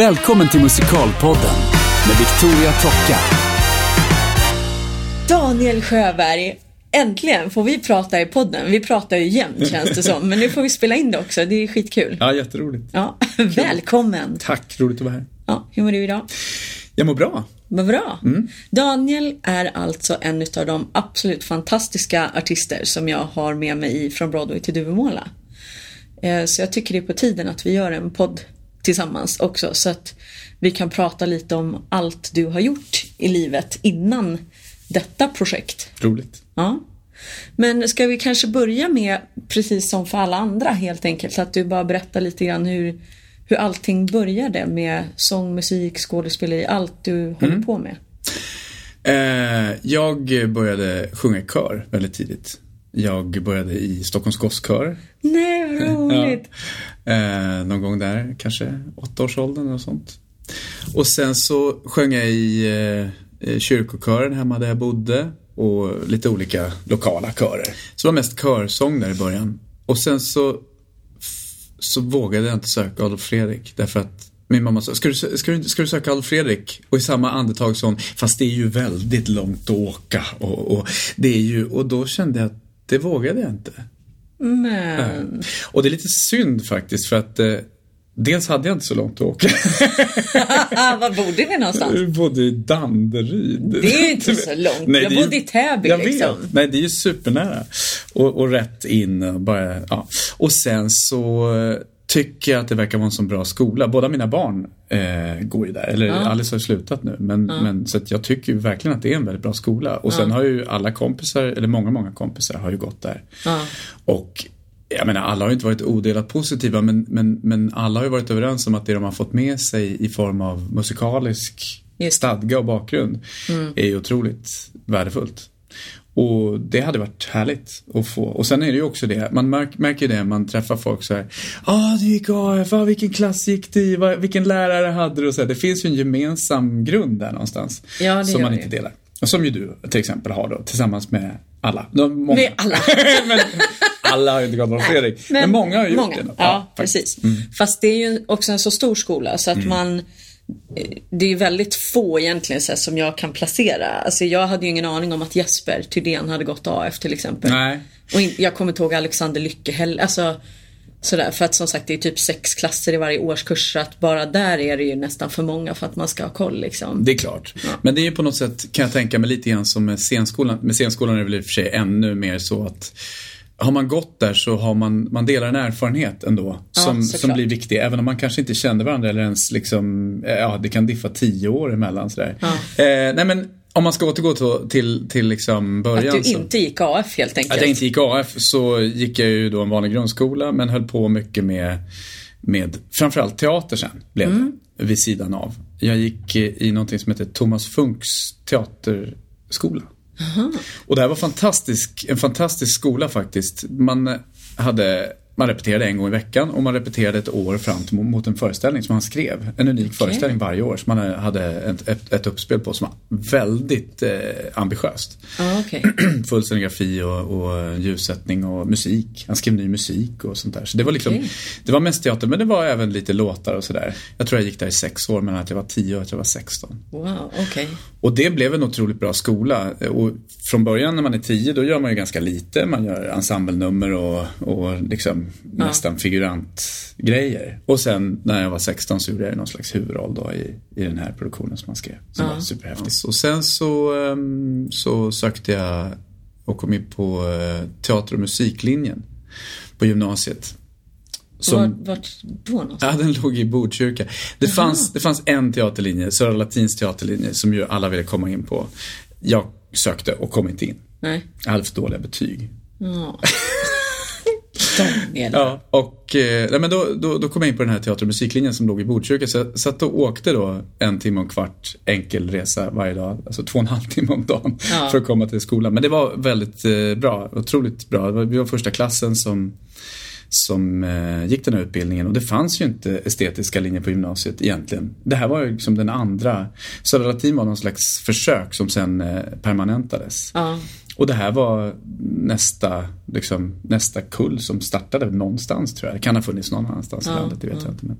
Välkommen till Musikalpodden med Victoria Tocka. Daniel Sjöberg, äntligen får vi prata i podden. Vi pratar ju jämt känns det som, men nu får vi spela in det också. Det är skitkul. Ja, jätteroligt. Ja, välkommen. Tack, roligt att vara här. Ja, hur mår du idag? Jag mår bra. Vad bra. Daniel är alltså en av de absolut fantastiska artister som jag har med mig i Från Broadway till Duvemåla. Eh, Så jag tycker det är på tiden att vi gör en podd tillsammans också så att vi kan prata lite om allt du har gjort i livet innan detta projekt. Roligt. Ja. Men ska vi kanske börja med, precis som för alla andra helt enkelt, att du bara berättar lite grann hur, hur allting började med sång, musik, skådespeleri, allt du håller på med. Eh, jag började sjunga i kör väldigt tidigt. Jag började i Stockholms Gosskör. Nej, vad roligt! Eh, någon gång där, kanske åttaårsåldern eller något sånt. Och sen så sjöng jag i eh, kyrkokören hemma där jag bodde och lite olika lokala körer. Så det var mest körsång där i början. Och sen så, så vågade jag inte söka Adolf Fredrik därför att min mamma sa, ska du, ska, du, ska du söka Adolf Fredrik? Och i samma andetag sa hon, fast det är ju väldigt långt att åka. Och, och, det är ju, och då kände jag att det vågade jag inte. Men, Och det är lite synd faktiskt för att eh, dels hade jag inte så långt att åka. var bodde ni någonstans? Jag bodde i Danderyd. Det är ju inte så långt. Nej, jag är ju- bodde i Täby jag liksom. Vet. Nej, det är ju supernära. Och, och rätt in bara, ja. Och sen så tycker att det verkar vara en så bra skola. Båda mina barn eh, går ju där. Eller Alice har ju slutat nu. Men, men så jag tycker verkligen att det är en väldigt bra skola. Och sen har ju alla kompisar, eller många, många kompisar har ju gått där. Ja. Och jag menar, alla har ju inte varit odelat positiva men, men, men alla har ju varit överens om att det de har fått med sig i form av musikalisk Just. stadga och bakgrund är ju otroligt värdefullt. Och det hade varit härligt att få. Och sen är det ju också det, man märk, märker det, man träffar folk så här. ah, du gick AF, ah, vilken klass gick du i, vilken lärare hade du? Och så här, det finns ju en gemensam grund där någonstans. Ja, som man inte delar. Och som ju du till exempel har då, tillsammans med alla. De, många. Med alla. men, alla har ju inte gått någon Fredrik. Men, många har ju gjort många. det. Ja. Mm. precis. Fast det är ju också en så stor skola så att man eh, det är väldigt få egentligen så här, som jag kan placera. Alltså jag hade ju ingen aning om att Jesper Thydén hade gått AF till exempel. Nej. Och in, jag kommer inte ihåg Alexander Lycke heller. Alltså, sådär, för att som sagt det är typ sex klasser i varje årskurs. Så att bara där är det ju nästan för många för att man ska ha koll liksom. Det är klart. Men det är ju på något sätt, kan jag tänka mig, lite grann som med scenskolan. Med scenskolan är det väl i och för sig ännu mer så att har man gått där så har man, man delar en erfarenhet ändå som, såklart. som blir viktig. Även om man kanske inte kände varandra eller ens liksom, eh, ja det kan diffa tio år emellan sådär. Eh, nej men om man ska återgå till, till, till liksom början. Att du inte gick AF helt enkelt. att jag inte gick AF så gick jag ju då en vanlig grundskola men höll på mycket med, med framförallt teater sen blev det vid sidan av. Jag gick i någonting som heter Thomas Funks teaterskola. Och det här var fantastisk, en fantastisk skola faktiskt. Man hade man repeterade en gång i veckan och man repeterade ett år fram till, mot en föreställning som han skrev. En unik föreställning varje år som man hade ett, ett, ett uppspel på som var väldigt eh, ambitiöst Ja, okej. full scenografi och, och ljussättning och musik. Han skrev ny musik och sånt där. Så det var liksom, Okej. det var mest teater men det var även lite låtar och sådär. Jag tror jag gick där i sex år mellan att jag var tio och att jag var 16. Wow, okej. Och det blev en otroligt bra skola. Och från början när man är tio då gör man ju ganska lite. Man gör ensemblenummer och, och liksom nästan figurantgrejer. Och sen när jag var 16 så gjorde jag någon slags huvudroll då i, i den här produktionen som man skrev. Som var superhäftigt. Och sen så, ehm, så sökte jag och kom in på eh, teater och musiklinjen på gymnasiet. Som, Vart, vart då någonstans? Ja, den låg i Botkyrka. Det fanns, det fanns en teaterlinje, Södra Latins teaterlinje, som ju alla ville komma in på. Jag sökte och kom inte in. Nej. Jag hade för dåliga betyg. Ja. Daniel. Ja, och eh, nej, men då, då, då kom jag in på den här teater och musiklinjen som låg i Botkyrka. Så jag satt och åkte då en timme och en kvart enkel resa varje dag. Alltså två och en halv timme om dagen Ja. för att komma till skolan. Men det var väldigt eh, bra, otroligt bra. Vi var första klassen som som eh, gick den här utbildningen och det fanns ju inte estetiska linjer på gymnasiet egentligen. Det här var ju liksom den andra, Södra Latin var någon slags försök som sen eh, permanentades. Ja. Och det här var nästa, liksom, nästa kull som startade någonstans tror jag. Det kan ha funnits någon annanstans i Ja, landet, det vet ja. jag inte. Men.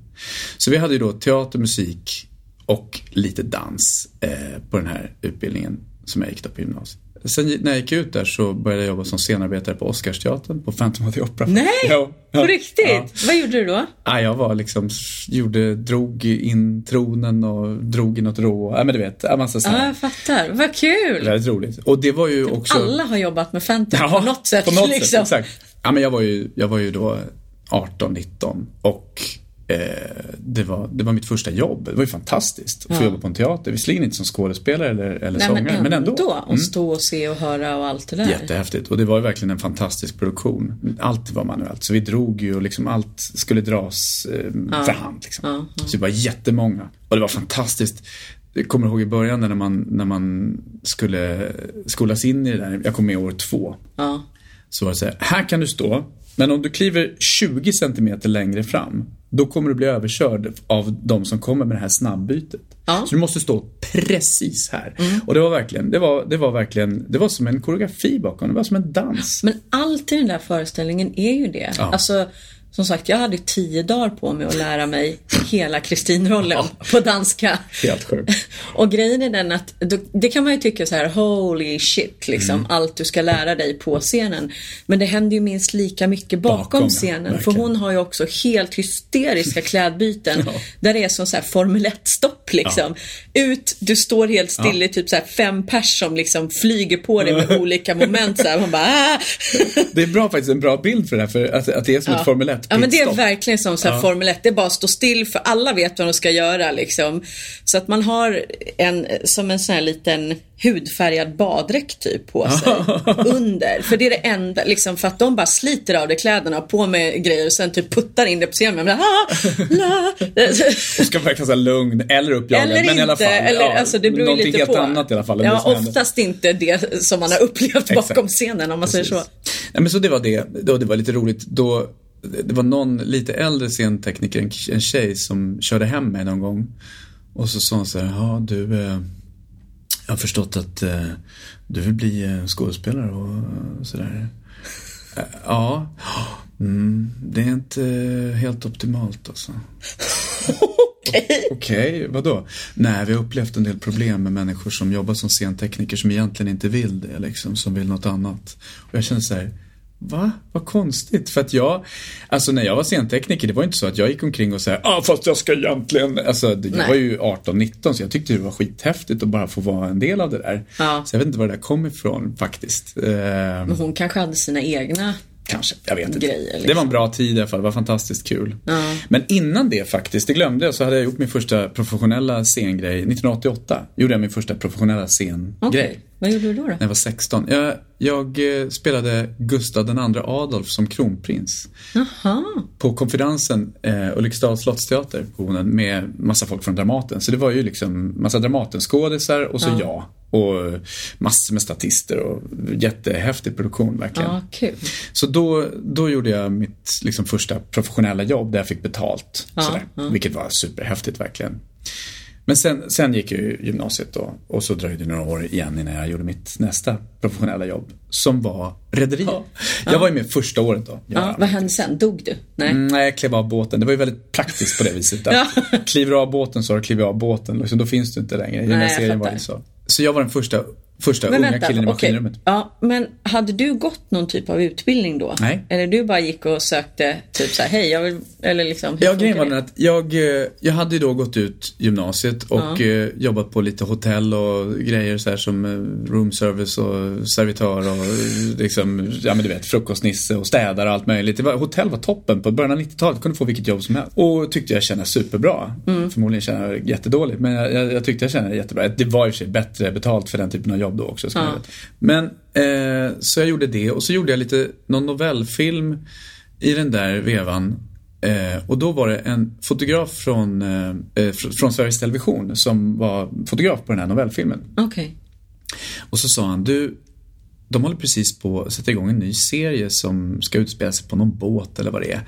Så vi hade ju då teater, musik och lite dans eh, på den här utbildningen som jag gick då på gymnasiet. Sen när jag gick ut där så började jag jobba som scenarbetare på Oscarsteatern på Phantom of the Opera. Nej! Jo, På ja, riktigt? Ja. Vad gjorde du då? Ja, jag var liksom, gjorde, drog in tronen och drog i något rå. Ja, men du vet, en massa Ja, sådana. jag fattar. Vad kul! Väldigt roligt. Och det var ju också... Alla har jobbat med Phantom på något sätt. På något liksom. sätt, exakt. Ja, men jag var ju, jag var ju då 18, 19 och det, var, det var mitt första jobb. Det var ju fantastiskt att få Ja. jobba på en teater. Visserligen inte som skådespelare eller, eller Nej, sångare, men men ändå. ändå. Och stå och se och höra och allt det där. Jättehäftigt. Och det var ju verkligen en fantastisk produktion. Allt var manuellt. Så vi drog ju och liksom allt skulle dras eh, för hand. Liksom. Ja, ja. Så det var jättemånga. Och det var fantastiskt. Jag kommer ihåg i början när man, när man skulle skolas in i det där. Jag kom med år två. Ja. Så var det så här, här kan du stå. Men om du kliver 20 centimeter längre fram. Då kommer du bli överkörd av de som kommer med det här snabbbytet. Ja. Mm. Så du måste stå precis här. Och det var verkligen, det var, det var verkligen, det var som en koreografi bakom. Det var som en dans. Men allt i den där föreställningen är ju det. Ja. Alltså, som sagt, jag hade tio dagar på mig att lära mig hela Kristin-rollen på danska. Helt sjukt. Och grejen är den att, det kan man ju tycka så här, holy shit, liksom, Mm. allt du ska lära dig på scenen. Men det händer ju minst lika mycket bakom, Bakom, ja, scenen. För verkligen. hon har ju också helt hysteriska klädbyten. Ja. Där det är som så här Formel 1-stopp liksom. Ut, du står helt still i typ så här fem pers som liksom flyger på dig med olika moment. Så här. Man bara, ah! Det är bra faktiskt, en bra bild för det här. För att, att det är som ett Formel 1 Ja men det är pitstop. verkligen som så här Formel 1. Det är bara att stå still för alla vet vad de ska göra liksom. Så att man har en, som en sån här liten hudfärgad baddräkt typ på sig under. För det är det enda, liksom för att de bara sliter av dig kläderna och på med grejer och sen typ puttar in det på scenen. Men, ah, la. Och ska verka så lugn eller uppjagad. Eller men inte, i alla fall. eller, ja, alltså det beror lite helt på. annat i alla fall. Ja, oftast inte det som man har upplevt bakom Exakt. scenen om man säger så. Precis. Nej, men så det var det. Då, det var lite roligt. Då, det var någon lite äldre scentekniker, en, en tjej som körde hem mig någon gång. Och så sa hon så här, ja du, eh, jag har förstått att eh, du vill bli eh, skådespelare och sådär. Ja, mm, det är inte helt optimalt alltså. Okej. Okej, vadå? Nej, vi har upplevt en del problem med människor som jobbar som scentekniker som egentligen inte vill det, liksom, som vill något annat. Och jag känner så här, va? Vad konstigt. För att jag, alltså när jag var scentekniker, det var inte så att jag gick omkring och sa, ah fast jag ska egentligen, alltså det- jag Nej. var ju 18-19 så jag tyckte det var skithäftigt att bara få vara en del av det där. Ja. Så jag vet inte var det där kom ifrån faktiskt. Men hon kanske hade sina egna Kanske, jag vet inte. Grejer, liksom. Det var en bra tid i alla fall, det var fantastiskt kul. Ja. Men innan det faktiskt, det glömde jag, så hade jag gjort min första professionella scengrej. 1988 gjorde jag min första professionella scengrej. Okej, vad gjorde du då? då? När jag var 16. Jag, jag eh, spelade Gustav II Adolf som kronprins. Jaha. På konferensen eh, Ulriksdals slottsteater med massa folk från Dramaten. Så det var ju liksom massa Dramatenskådisar och så Ja. jag. Och massor med statister och jättehäftig produktion verkligen. Ja, kul. Så då, då gjorde jag mitt liksom, första professionella jobb där jag fick betalt. Ja, sådär, ja. Vilket var superhäftigt verkligen. Men sen, sen gick jag ju gymnasiet då och så dröjde det några år igen innan jag gjorde mitt nästa professionella jobb. Som var rederi. Jag var ju med första året då. Ja, vad hände sen? Dog du? Nej. Mm, Nej, jag klev av båten. Det var ju väldigt praktiskt på det viset. Att Ja. Kliver du av båten så har du klivit av båten. Liksom, då finns du inte längre. Serien var det så. Så jag var den första, första Men unga vänta, killen i maskinrummet. Ja, men hade du gått någon typ av utbildning då? Nej. Eller du bara gick och sökte typ så här, hej jag vill, eller liksom Ja, grejen var den att jag, eh, jag hade ju då gått ut gymnasiet och eh, jobbat på lite hotell och grejer så här som eh, room service och servitör och liksom, ja men du vet, frukostnisse och städare och allt möjligt. Det var, hotell var toppen på början av 90-talet, jag kunde få vilket jobb som helst. Och tyckte jag kände superbra. Förmodligen kände jag jättedåligt, men jag, jag, jag tyckte jag kände jättebra. Det var i och för sig bättre betalt för den typen av jobb då också. Ja. Men, eh, så jag gjorde det och så gjorde jag lite, någon novellfilm i den där vevan Eh, och då var det en fotograf från, eh, eh, fr- från Sveriges Television som var fotograf på den här novellfilmen. Okej. Och så sa han, du, de håller precis på att sätta igång en ny serie som ska utspela sig på någon båt eller vad det är.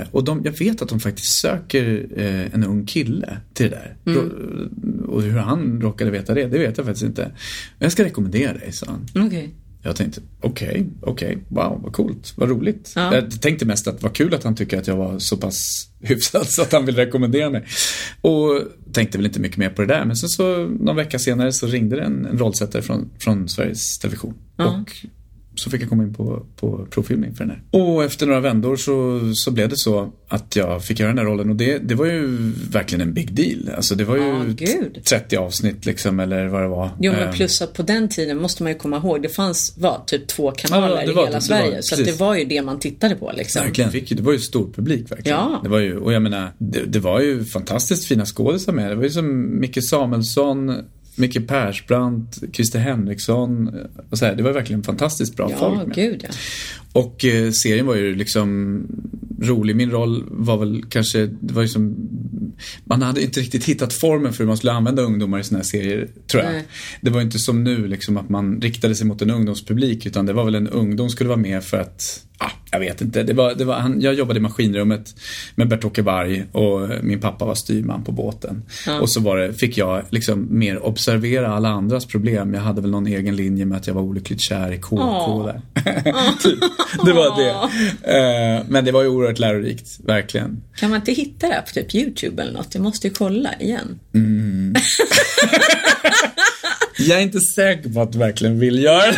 Eh, och de, jag vet att de faktiskt söker eh, en ung kille till det där. Rå- Och hur han råkade veta det, det vet jag faktiskt inte. Men jag ska rekommendera dig, sa han. Okej. Jag tänkte, okej, okay, okej, okay, wow, vad coolt, vad roligt. Ja. Jag tänkte mest att vad kul att han tycker att jag var så pass hyfsad så att han vill rekommendera mig. Och tänkte väl inte mycket mer på det där. Men sen så någon vecka senare så ringde det en, en rollsättare från, från Sveriges Television. Ja. Och så fick jag komma in på, på provfilmning för den här. Och efter några vändor så, så blev det så att jag fick göra den här rollen och det, det var ju verkligen en big deal. Alltså det var ju gud. 30 avsnitt liksom eller vad det var. Jo men Eh, plus att på den tiden måste man ju komma ihåg, det fanns vad, typ två kanaler Ja, det var- i hela Sverige. var- så det var ju det man tittade på liksom. Verkligen. Fick det var ju stor publik verkligen. Ja. Det var ju, och jag menar, det, det var ju fantastiskt fina skådisar med. Det var ju som Micke Samuelsson, Micke Persbrandt, Christer Henriksson. Och så här, det var verkligen fantastiskt bra Ja, folk med. gud ja. Och eh, serien var ju liksom rolig. Min roll var väl kanske, det var ju som, man hade inte riktigt hittat formen för hur man skulle använda ungdomar i såna här serier, tror jag. Nej. Det var inte som nu liksom att man riktade sig mot en ungdomspublik utan det var väl en ungdom skulle vara med för att, ah, jag vet inte. Det var, det var, han, jag jobbade i maskinrummet med Bert-Åke Varg och min pappa var styrman på båten. Ja. Och så var det, fick jag liksom mer observera alla andras problem. Jag hade väl någon egen linje med att jag var olyckligt kär i KK Åh. där. typ. Det var det. Eh, men det var ju oerhört lärorikt, verkligen. Kan man inte hitta det här på typ YouTube eller något? Jag måste ju kolla igen. Jag är inte säker på att du verkligen vill göra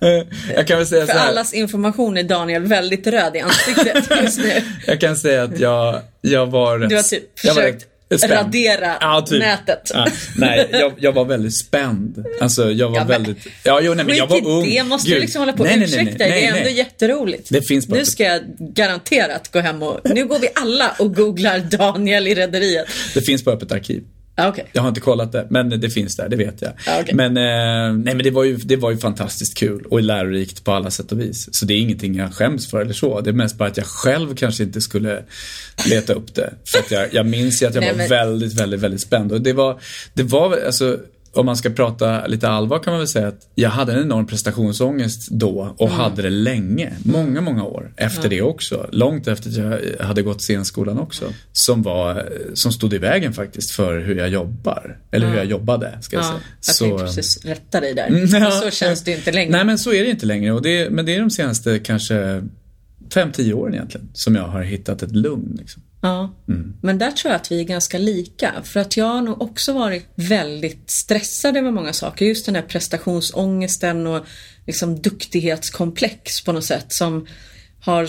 det. Jag kan väl säga för så här. allas information är Daniel väldigt röd i ansiktet just nu. Jag kan säga att jag, jag var. Du har typ jag försökt spänd. radera Ja, typ. nätet. Ja, nej, jag, jag var väldigt spänd. Alltså, jag var Ja, väldigt... Ja, jo, nej, men jag var ung. det, måste du Gud. liksom hålla på och ursäkta dig. Det är ändå nej. jätteroligt. Det finns bara- Nu ska jag garanterat gå hem och... Nu går vi alla och googlar Daniel i Rederiet. Det finns på Öppet arkiv. Ja, Okej. Jag har inte kollat det, men det finns där, det vet jag. Ja, okej. Men, eh, nej, men det, var ju, det var ju fantastiskt kul och lärorikt på alla sätt och vis. Så det är ingenting jag skäms för eller så. Det är mest bara att jag själv kanske inte skulle leta upp det. För att jag, jag minns ju att jag Nej, var men- väldigt, väldigt, väldigt spänd. Och det var, det var alltså, om man ska prata lite allvar kan man väl säga att jag hade en enorm prestationsångest då och hade det länge. Många, många år efter det också. Långt efter att jag hade gått scenskolan också. Som var, som stod i vägen faktiskt för hur jag jobbar. Eller hur jag jobbade, ska jag Ja, säga. jag Så- tänkte precis rätta dig där. Mm, ja. så känns det inte längre. Nej men så är det inte längre. Och det, men det är de senaste kanske 5-10 åren egentligen som jag har hittat ett lugn. Liksom. Ja, Mm. men där tror jag att vi är ganska lika. För att jag har nog också varit väldigt stressad över många saker. Just den här prestationsångesten och liksom duktighetskomplex på något sätt som har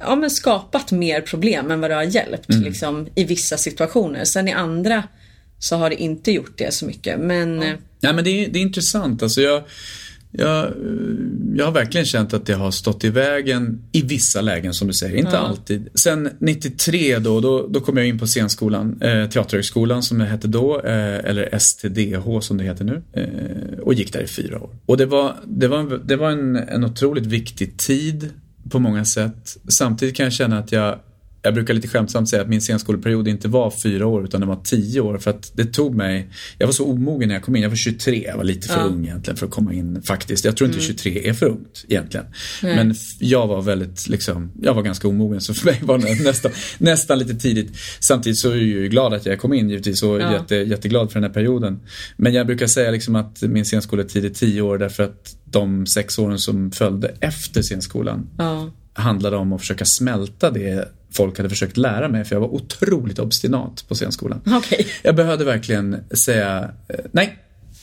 ja, men skapat mer problem än vad det har hjälpt Mm. liksom, i vissa situationer. Sen i andra så har det inte gjort det så mycket. Men eh, Nej men det är, det är intressant. Alltså jag, jag, eh, jag har verkligen känt att det har stått i vägen i vissa lägen som du säger, inte alltid. Sen 93 då, då, då kom jag in på scenskolan, eh, Teaterhögskolan som det hette då, eh, eller STDH som det heter nu. Eh, och gick där i fyra år. Och det var, det var, det var en, en otroligt viktig tid på många sätt. Samtidigt kan jag känna att jag jag brukar lite skämtsamt säga att min scenskoleperiod inte var fyra år utan det var tio år för att det tog mig, jag var så omogen när jag kom in, jag var 23, jag var lite för Ja. ung egentligen för att komma in faktiskt. Jag tror inte 23 är för ungt egentligen. Men f- jag var väldigt liksom, jag var ganska omogen så för mig var det nästan, nästan lite tidigt. Samtidigt så är jag ju glad att jag kom in givetvis och Ja. jätte, jätteglad för den här perioden. Men jag brukar säga liksom att min scenskoletid är tio år därför att de sex åren som följde efter scenskolan ja, handlade om att försöka smälta det folk hade försökt lära mig för jag var otroligt obstinat på scenskolan. okej. Jag behövde verkligen säga eh, nej,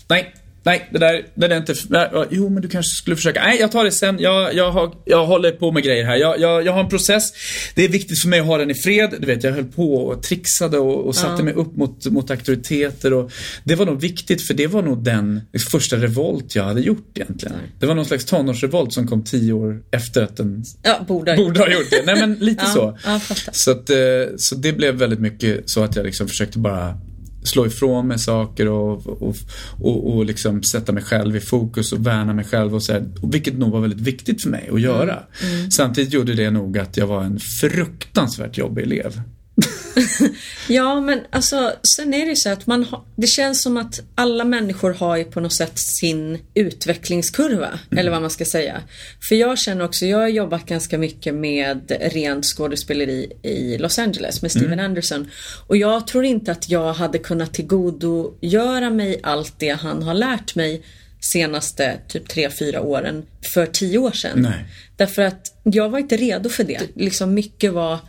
nej, nej, det där, det där är inte... nej, Jo, men du kanske skulle försöka. Nej, jag tar det sen. Jag, jag, har, jag håller på med grejer här. Jag, jag, jag har en process. Det är viktigt för mig att ha den i fred. Du vet, jag höll på och trixade och, och satte mig upp mot, mot auktoriteter. Och det var nog viktigt för det var nog den första revolt jag hade gjort egentligen. Det var någon slags tonårsrevolt som kom tio år efter att den Ja, borde ha borde ha gjort det. Nej men lite Ja, så. ja, så, att, eh, så det blev väldigt mycket så att jag liksom försökte bara slå ifrån mig saker och, och, och, och liksom sätta mig själv i fokus och värna mig själv och så här, vilket nog var väldigt viktigt för mig att göra. Mm. Samtidigt gjorde det nog att jag var en fruktansvärt jobbig elev. Ja, men alltså sen är det ju så att man har, det känns som att alla människor har ju på något sätt sin utvecklingskurva, eller vad man ska säga. För jag känner också, jag har jobbat ganska mycket med rent skådespeleri i Los Angeles med Steven Anderson. Och jag tror inte att jag hade kunnat tillgodogöra mig allt det han har lärt mig senaste typ 3-4 åren för 10 år sedan. Nej. Därför att jag var inte redo för det. Liksom mycket var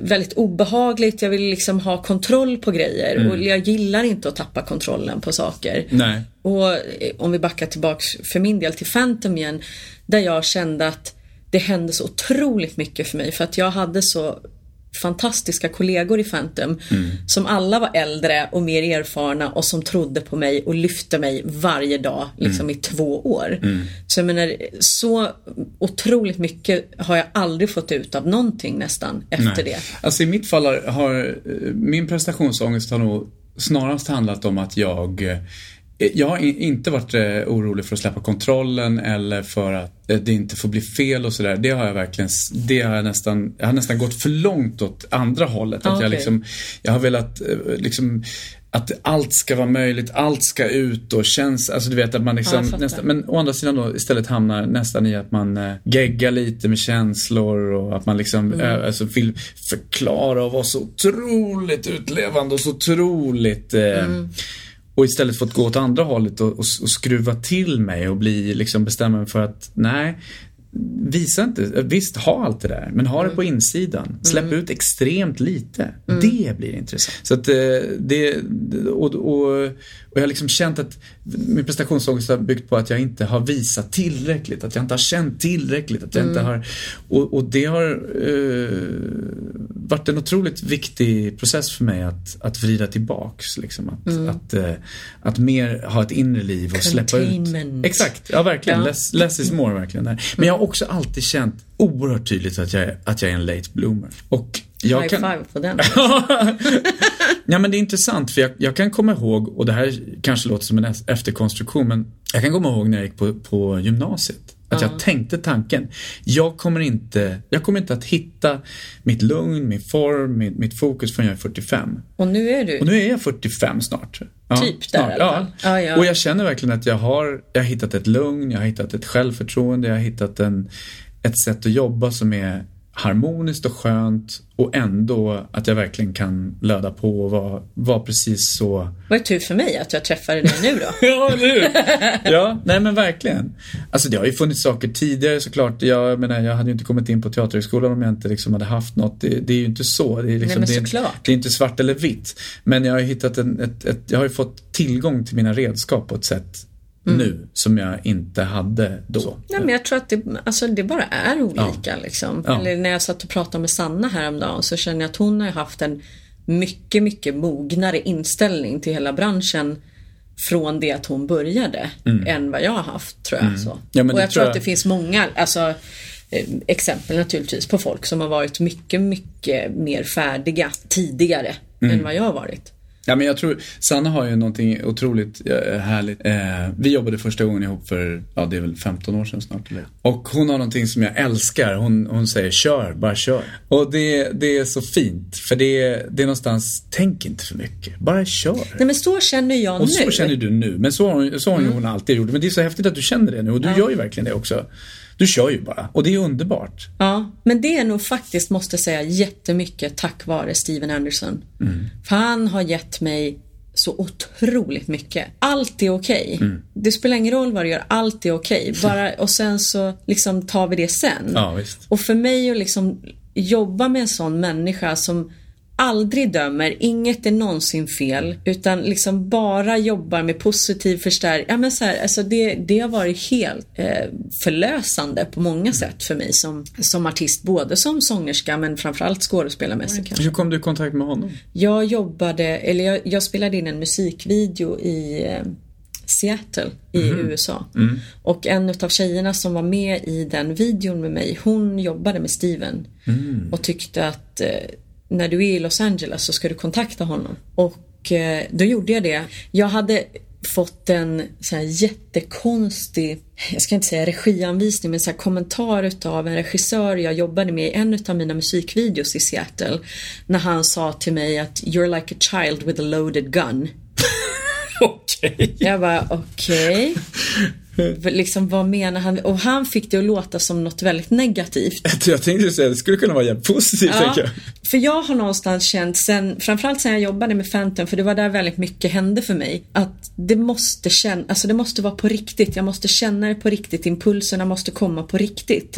väldigt obehagligt. Jag ville liksom ha kontroll på grejer och jag gillar inte att tappa kontrollen på saker. Nej. Och eh, om vi backar tillbaks för min del till Phantom igen. Där jag kände att det hände så otroligt mycket för mig. För att jag hade så fantastiska kollegor i Phantom. Som alla var äldre och mer erfarna och som trodde på mig och lyfte mig varje dag liksom i två år. Så jag menar, så otroligt mycket har jag aldrig fått ut av någonting nästan efter det. Alltså i mitt fall har, eh, min prestationsångest har nog snarast handlat om att jag jag har inte varit eh, orolig för att släppa kontrollen eller för att eh, det inte får bli fel och sådär. Det har jag verkligen, det har jag nästan, jag har nästan gått för långt åt andra hållet. Ah, Att jag liksom, jag har velat eh, liksom att allt ska vara möjligt, allt ska ut och känns, alltså du vet att man Ja, liksom fattar. nästan, men å andra sidan då istället hamnar nästan i att man eh, geggar lite med känslor och att man liksom Mm. eh, alltså vill förklara och vara så otroligt utlevande och så otroligt eh, Mm. Och istället fått gå åt andra hållet och, och, och skruva till mig och bli liksom bestämma mig för att nej Visa inte, visst ha allt det där men ha Mm. det på insidan. Släpp ut extremt lite. Det blir intressant. Så att eh, det, och, och, och jag har liksom känt att min prestationsångest har byggt på att jag inte har visat tillräckligt, att jag inte har känt tillräckligt, att jag inte har och, och det har eh, varit en otroligt viktig process för mig att, att vrida tillbaks. Liksom, att, att, eh, att mer ha ett inre liv och släppa ut. Exakt, ja verkligen. Ja. Less, less is more verkligen. Där. Men jag har också alltid känt oerhört tydligt att jag, att jag är en late bloomer. Och jag High kan... five på den. Ja men det är intressant för jag, jag kan komma ihåg, och det här kanske låter som en efterkonstruktion, men jag kan komma ihåg när jag gick på, på gymnasiet. Att jag tänkte tanken, jag kommer, inte, jag kommer inte att hitta mitt lugn, min form, mitt, mitt fokus förrän jag är 45. Och nu är du Och nu är jag 45 snart. Ja, Typ där alla fall. Ja, ja. Och jag känner verkligen att jag har, jag har hittat ett lugn, jag har hittat ett självförtroende, jag har hittat en, ett sätt att jobba som är harmoniskt och skönt och ändå att jag verkligen kan löda på och vara, vara precis så Vad är tur för mig att jag träffade dig nu då. Ja, eller hur? Ja, nej men verkligen. Alltså det har ju funnits saker tidigare såklart. Jag menar, jag hade ju inte kommit in på Teaterhögskolan om jag inte liksom hade haft något. Det, det är ju inte så. Det är, liksom, men det, är- det är inte svart eller vitt. Men jag har ju hittat en, ett, ett, jag har ju fått tillgång till mina redskap på ett sätt Mm. nu som jag inte hade då. Nej, men jag tror att det, alltså, det bara är olika. Liksom. Ja. Eller när jag satt och pratade med Sanna häromdagen så känner jag att hon har haft en mycket, mycket mognare inställning till hela branschen från det att hon började än vad jag har haft tror jag. Så. Mm. Ja, men och jag tror tror jag- att det finns många alltså, eh, exempel naturligtvis på folk som har varit mycket, mycket mer färdiga tidigare Mm. än vad jag har varit. Ja, men jag tror, Sanna har ju någonting otroligt eh, härligt. Eh, vi jobbade första gången ihop för, ja det är väl 15 år sedan snart. Eller? Och hon har någonting som jag älskar. Hon, hon säger kör, bara kör. Och det, det är så fint. För det, är- det är någonstans, tänk inte för mycket. Bara kör. Nej men så känner jag Och nu. Mm. så känner du nu. Men så har hon, så har hon, hon alltid gjort. Men det är så häftigt att du känner det nu. Och du gör ju verkligen det också. Du kör ju bara. Och det är underbart. Ja, men det är nog faktiskt, måste säga, jättemycket tack vare Steven Anderson. För han har gett mig så otroligt mycket. Allt är okej. Det spelar ingen roll vad du gör, allt är okej. Bara, och sen så liksom tar vi det sen. Ja, visst. Och för mig att liksom jobba med en sån människa som aldrig dömer, inget är någonsin fel, utan liksom bara jobbar med positiv förstärkning. Ja, men så här, alltså det, det har varit helt eh, förlösande på många sätt för mig som, som artist, både som sångerska men framförallt skådespelarmässigt. Hur kom du i kontakt med honom? Jag jobbade, eller jag, jag spelade in en musikvideo i eh, Seattle i USA. Och en av tjejerna som var med i den videon med mig, hon jobbade med Steven. Och tyckte att eh, när du är i Los Angeles så ska du kontakta honom. Och eh, då gjorde jag det. Jag hade fått en så här jättekonstig, jag ska inte säga regianvisning, men så kommentar utav en regissör jag jobbade med i en av mina musikvideos i Seattle. När han sa till mig att “You're like a child with a loaded gun”. Okej. Jag bara okej. liksom vad menar han? Och han fick det att låta som något väldigt negativt. Jag tänkte säga, det skulle kunna vara jävligt positivt, Ja, jag. för jag har någonstans känt sen, framförallt sen jag jobbade med Phantom, för det var där väldigt mycket hände för mig, att det måste känna, alltså det måste vara på riktigt. Jag måste känna det på riktigt, impulserna måste komma på riktigt.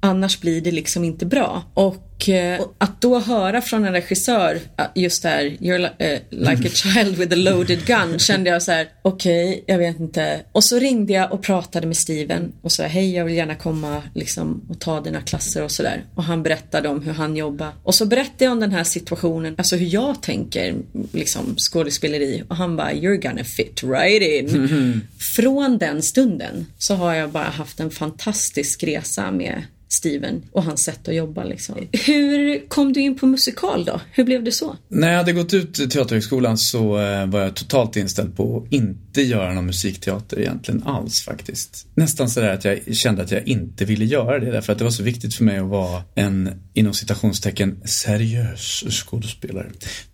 Annars blir det liksom inte bra. Och, eh, och att då höra från en regissör, eh, just där, you're li- eh, like a child with a loaded gun, kände jag så här, okej, jag vet inte. Och så ringde jag och pratade med Steven och sa, hej, jag vill gärna komma liksom och ta dina klasser och sådär. Och han berättade om hur han jobbar. Och så berättade jag om den här situationen, alltså hur jag tänker liksom skådespeleri. Och han bara, you're gonna fit right in. Från den stunden så har jag bara haft en fantastisk resa med Steven och hans sätt att jobba liksom. Hur kom du in på musikal då? Hur blev det så? När jag hade gått ut Teaterhögskolan så eh, var jag totalt inställd på att inte göra någon musikteater egentligen alls faktiskt. Nästan sådär att jag kände att jag inte ville göra det därför att det var så viktigt för mig att vara en, inom citationstecken, seriös skådespelare.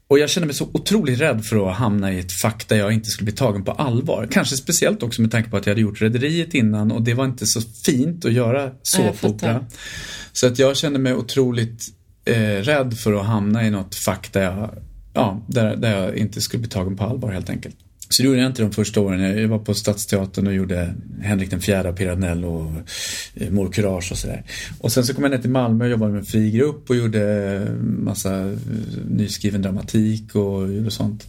Och jag kände mig så otroligt rädd för att hamna i ett fack där jag inte skulle bli tagen på allvar. Kanske speciellt också med tanke på att jag hade gjort Rederiet innan och det var inte så fint att göra såpopera. Så att jag kände mig otroligt eh, rädd för att hamna i något fack där jag, ja, där, där jag inte skulle bli tagen på allvar helt enkelt. Så det gjorde jag inte de första åren. Jag var på Stadsteatern och gjorde Henrik den fjärde Piranell och eh, Mor Courage och sådär. Och sen så kom jag ner till Malmö och jobbade med en fri grupp och gjorde massa eh, nyskriven dramatik och gjorde sånt.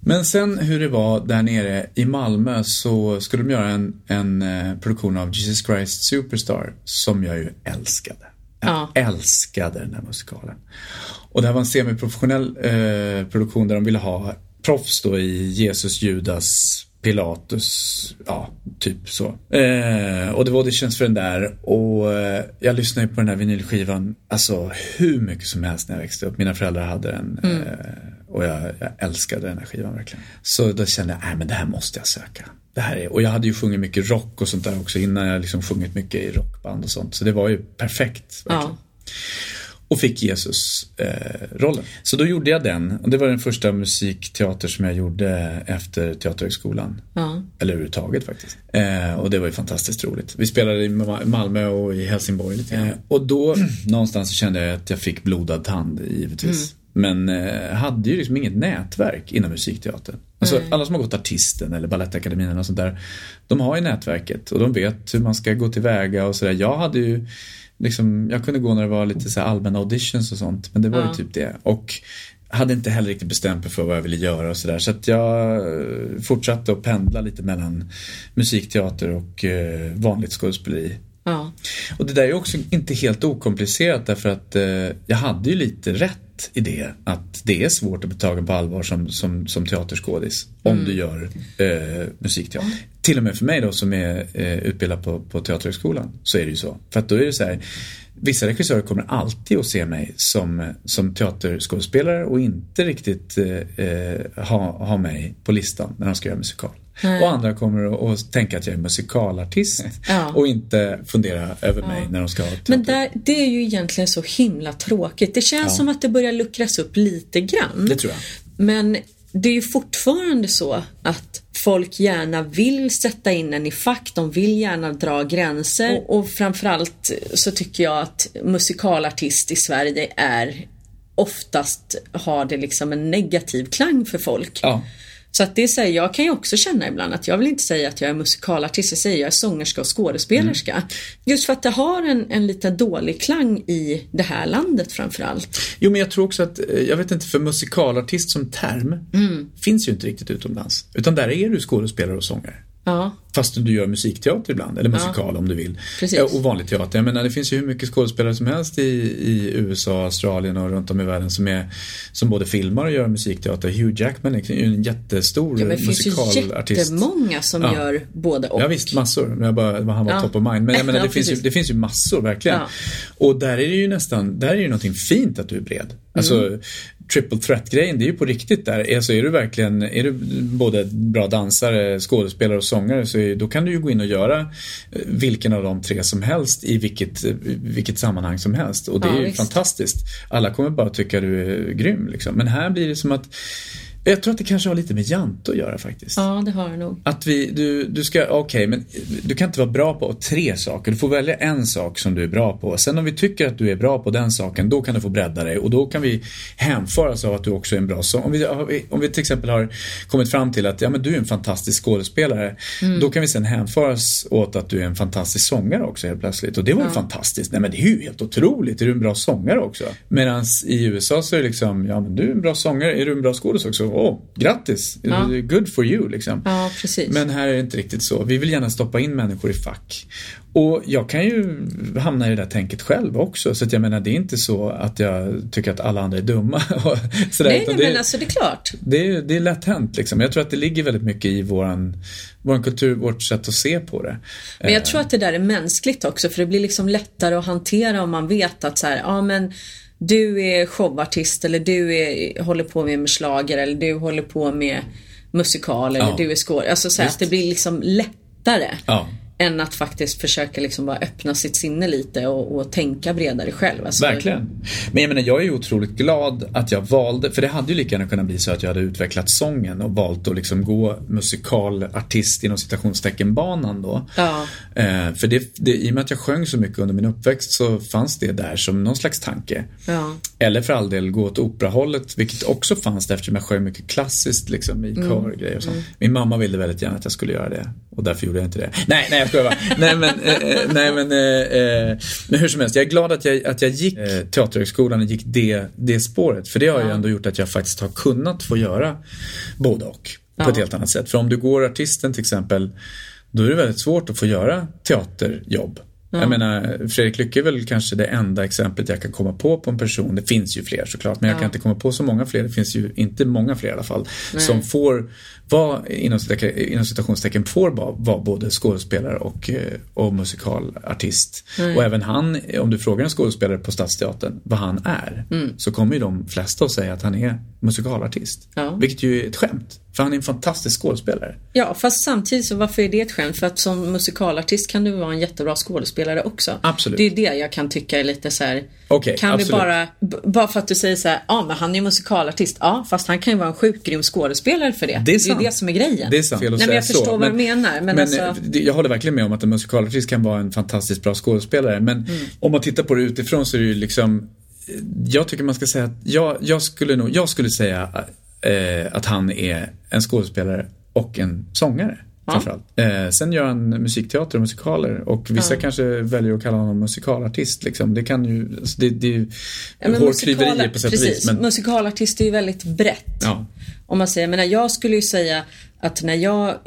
Men sen hur det var där nere i Malmö så skulle de göra en, en eh, produktion av Jesus Christ Superstar som jag ju älskade. Jag Ja. älskade den här musikalen. Och det här var en semiprofessionell eh, produktion där de ville ha proffs då i Jesus, Judas, Pilatus, ja, typ så. Eh, och det var auditions för den där och eh, jag lyssnade på den här vinylskivan, alltså hur mycket som helst när jag växte upp. Mina föräldrar hade den eh, och jag, jag älskade den här skivan verkligen. Så då kände jag, nej men det här måste jag söka. Det här är, och jag hade ju sjungit mycket rock och sånt där också innan jag liksom sjungit mycket i rockband och sånt. Så det var ju perfekt verkligen Ja. Och fick Jesus-rollen. så då gjorde jag den och det var den första musikteater som jag gjorde efter Teaterhögskolan. Ja. Eller överhuvudtaget faktiskt. Eh, och det var ju fantastiskt roligt. Vi spelade i Ma- Malmö och i Helsingborg lite grann. Och då någonstans så kände jag att jag fick blodad tand givetvis. Men eh, hade ju liksom inget nätverk inom musikteatern. Alltså alla som har gått artisten eller Balettakademin och sånt där. De har ju nätverket och de vet hur man ska gå tillväga och sådär. Jag hade ju liksom, jag kunde gå när det var lite så allmänna auditions och sånt. Men det var Ja. ju typ det. Och hade inte heller riktigt bestämt mig för vad jag ville göra och sådär. Så att jag eh, fortsatte att pendla lite mellan musikteater och eh, vanligt skådespeleri. Ja. Och det där är också inte helt okomplicerat därför att eh, jag hade ju lite rätt i det. Att det är svårt att bli tagen på allvar som, som, som teaterskådis om du gör eh, musikteater. Till och med för mig då som är eh, utbildad på, på Teaterhögskolan så är det ju så. För att då är det så här Vissa regissörer kommer alltid att se mig som, som teaterskådespelare och inte riktigt eh, eh, ha, ha mig på listan när de ska göra musikal. Nej. Och andra kommer att, tänka att jag är musikalartist Ja. och inte fundera över mig när de ska ha teater. Men där, det är ju egentligen så himla tråkigt. Det känns Ja. som att det börjar luckras upp lite grann. Det tror jag. Men det är ju fortfarande så att folk gärna vill sätta in en i fack, de vill gärna dra gränser och, och framförallt så tycker jag att musikalartist i Sverige är oftast har det liksom en negativ klang för folk. Ja. Så att det är så här, jag kan ju också känna ibland att jag vill inte säga att jag är musikalartist, jag säger jag är sångerska och skådespelerska. Mm. Just för att det har en, en lite dålig klang i det här landet framförallt. Jo, men jag tror också att, eh, jag vet inte, för musikalartist som term Mm. finns ju inte riktigt utomlands. Utan där är du skådespelare och sångare. Ja, Fast du gör musikteater ibland, eller musikal om du vill. Precis. Ja, Och vanlig teater. Jag menar, det finns ju hur mycket skådespelare som helst i, i USA, Australien och runt om i världen som, är, som både filmar och gör musikteater. Hugh Jackman är ju en jättestor ja men det finns ju musikalartist. jättemånga som Ja. gör både och. Ja visst, massor. Jag bara, han var Ja. top of mind. Men jag menar, Ja, det, finns ju, det finns ju massor verkligen. Ja. Och där är det ju nästan, där är det ju någonting fint att du är bred. Alltså, Mm. Triple threat-grejen, det är ju på riktigt där. Alltså är du verkligen, är du både bra dansare, skådespelare och sångare så är, då kan du ju gå in och göra eh, vilken av de tre som helst i vilket, eh, vilket sammanhang som helst. Och det Ja, är ju visst. fantastiskt. Alla kommer bara tycka du är grym liksom. Men här blir det som att Jag tror att det kanske har lite med Jante att göra faktiskt. Ja, det har det nog. Att vi, du, du ska, okej, okay, men du kan inte vara bra på tre saker. Du får välja en sak som du är bra på. Sen om vi tycker att du är bra på den saken, då kan du få bredda dig och då kan vi hänföras av att du också är en bra sång. Om vi, om vi till exempel har kommit fram till att ja, men du är en fantastisk skådespelare, mm. då kan vi sen hänföras åt att du är en fantastisk sångare också helt plötsligt. Och det var ju fantastiskt. Nej men det är ju helt otroligt. Är du en bra sångare också? Medan i USA så är det liksom, ja men du är en bra sångare. Är du en bra skådespelare också? Åh, oh, grattis. Ja. Good for you liksom. Ja. Men här är det inte riktigt så. Vi vill gärna stoppa in människor i fack. Och jag kan ju hamna i det där tänket själv också. Så att jag menar, det är inte så att jag tycker att alla andra är dumma. Sådär, nej, nej, det, men alltså det är klart. Det är, det är lätt hänt liksom. Jag tror att det ligger väldigt mycket i våran, våran kultur, vårt sätt att se på det. Men jag tror att det där är mänskligt också. För det blir liksom lättare att hantera om man vet att så här, ja men du är showartist eller du är, håller på med, slager eller du håller på med musikal eller ja. du är skådespelare. Alltså så här, att det blir liksom lättare. Ja. Än att faktiskt försöka liksom bara öppna sitt sinne lite och, och tänka bredare själv. Alltså, Verkligen. Men jag menar, jag är ju otroligt glad att jag valde, för det hade ju lika gärna kunnat bli så att jag hade utvecklat sången och valt att liksom gå musikalartist inom citationstecken banan då. Ja. Eh, för det, det, i och med att jag sjöng så mycket under min uppväxt så fanns det där som någon slags tanke. Ja. Eller för all del gå åt operahållet, vilket också fanns där eftersom jag sjöng mycket klassiskt liksom i mm. kör och grejer och sånt. Mm. Min mamma ville väldigt gärna att jag skulle göra det och därför gjorde jag inte det. Nej, nej jag skojar bara. nej men, eh, eh, nej, men, eh, eh, men hur som helst, jag är glad att jag, att jag gick eh, Teaterhögskolan och gick det, det spåret. För det har ja. ju ändå gjort att jag faktiskt har kunnat få göra både och. På ja. ett helt annat sätt. För om du går artisten till exempel, då är det väldigt svårt att få göra teaterjobb. Ja. Jag menar, Fredrik Lycke är väl kanske det enda exemplet jag kan komma på på en person. Det finns ju fler såklart, men jag kan inte komma på så många fler. Det finns ju inte många fler i alla fall. Nej. Som får vara, inom, inom citationstecken, får vara, både skådespelare och, eh, och musikalartist. Nej. Och även han, om du frågar en skådespelare på Stadsteatern vad han är, mm. så kommer ju de flesta att säga att han är musikalartist. Ja. Vilket ju är ett skämt. För han är en fantastisk skådespelare. Ja, fast samtidigt så varför är det ett skämt? För att som musikalartist kan du vara en jättebra skådespelare också. Absolut. Det är det jag kan tycka är lite så här. Okay, kan absolut. vi bara, bara för att du säger så här, ja men han är musikalartist. Ja, fast han kan ju vara en sjukt grym skådespelare för det. Det är, sant. Det är det som är grejen. Det är sant. Fel att Nej, men jag förstår så. vad men, du menar. Men, men alltså... Eh, jag håller verkligen med om att en musikalartist kan vara en fantastiskt bra skådespelare. Men mm. om man tittar på det utifrån så är det ju liksom jag tycker man ska säga att jag, jag skulle nog, jag skulle säga eh, att han är en skådespelare och en sångare. Ja. Framförallt. Eh, sen gör han musikteater och musikaler och vissa ja. kanske väljer att kalla honom musikalartist. Liksom. Det kan ju, alltså det, det är ju ja, hårklyverier på sätt och vis. Men... Musikalartist är ju väldigt brett. Ja. Om man säger, jag menar jag skulle ju säga att när jag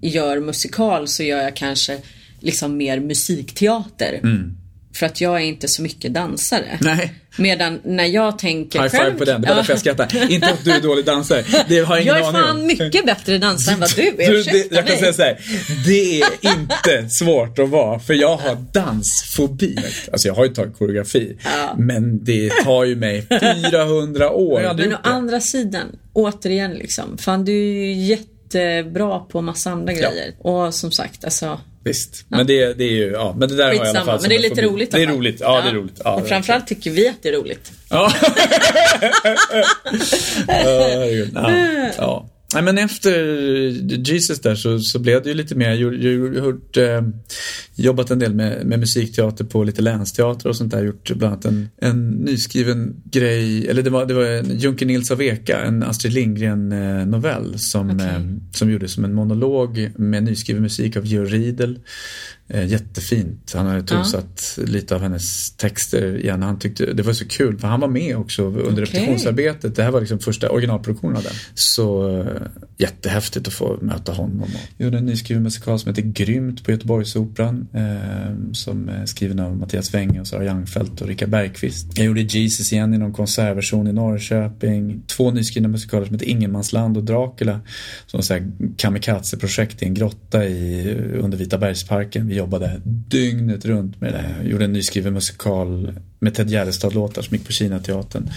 gör musikal så gör jag kanske liksom mer musikteater. Mm. För att jag är inte så mycket dansare. Nej. Medan när jag tänker High five på den, det var ja. därför jag skrattade. Inte att du är dålig dansare, det har jag ingen aning om. Jag är fan mycket bättre dansare än vad du är, du, det, Jag kan säga så här, det är inte svårt att vara, för jag har dansfobi. Alltså jag har ju tagit koreografi, ja. men det tar ju mig 400 år. Men å andra sidan, återigen liksom, fan du är ju jättebra på massa andra grejer. Ja. Och som sagt, alltså Visst, ja. men det, det är ju, ja, men det där Skitsamma, har jag i alla fall Men det är lite roligt. Det är roligt, ja, ja, det är roligt. Ja, och framförallt tycker vi att det är roligt. Ja. ja, ja. Nej, men efter Jesus där så, så blev det ju lite mer, jag har gjort, eh, jobbat en del med, med musikteater på lite länsteater och sånt där, gjort bland annat en, en nyskriven grej, eller det var, det var en Junker Nils av Eka, en Astrid Lindgren eh, novell som, okay. eh, som gjordes som en monolog med nyskriven musik av Georg Riedel. Eh, jättefint. Han hade tonsatt ja. lite av hennes texter igen. Han tyckte det var så kul för han var med också under okay. repetitionsarbetet. Det här var liksom första originalproduktionen av den. Så eh, jättehäftigt att få möta honom. Jag gjorde en nyskriven musikal som heter Grymt på Göteborgsoperan. Eh, som är skriven av Mattias Wenge och Sara Youngfeldt och Rickard Bergqvist. Jag gjorde Jesus igen i någon konsertversion i Norrköping. Två nyskrivna musikaler som heter Ingenmansland och Dracula. Som kamikaze-projekt i en grotta i, under Vita bergsparken jobbade dygnet runt med det. Jag gjorde en nyskriven musikal med Ted Gärdestad-låtar som gick på Kinateatern.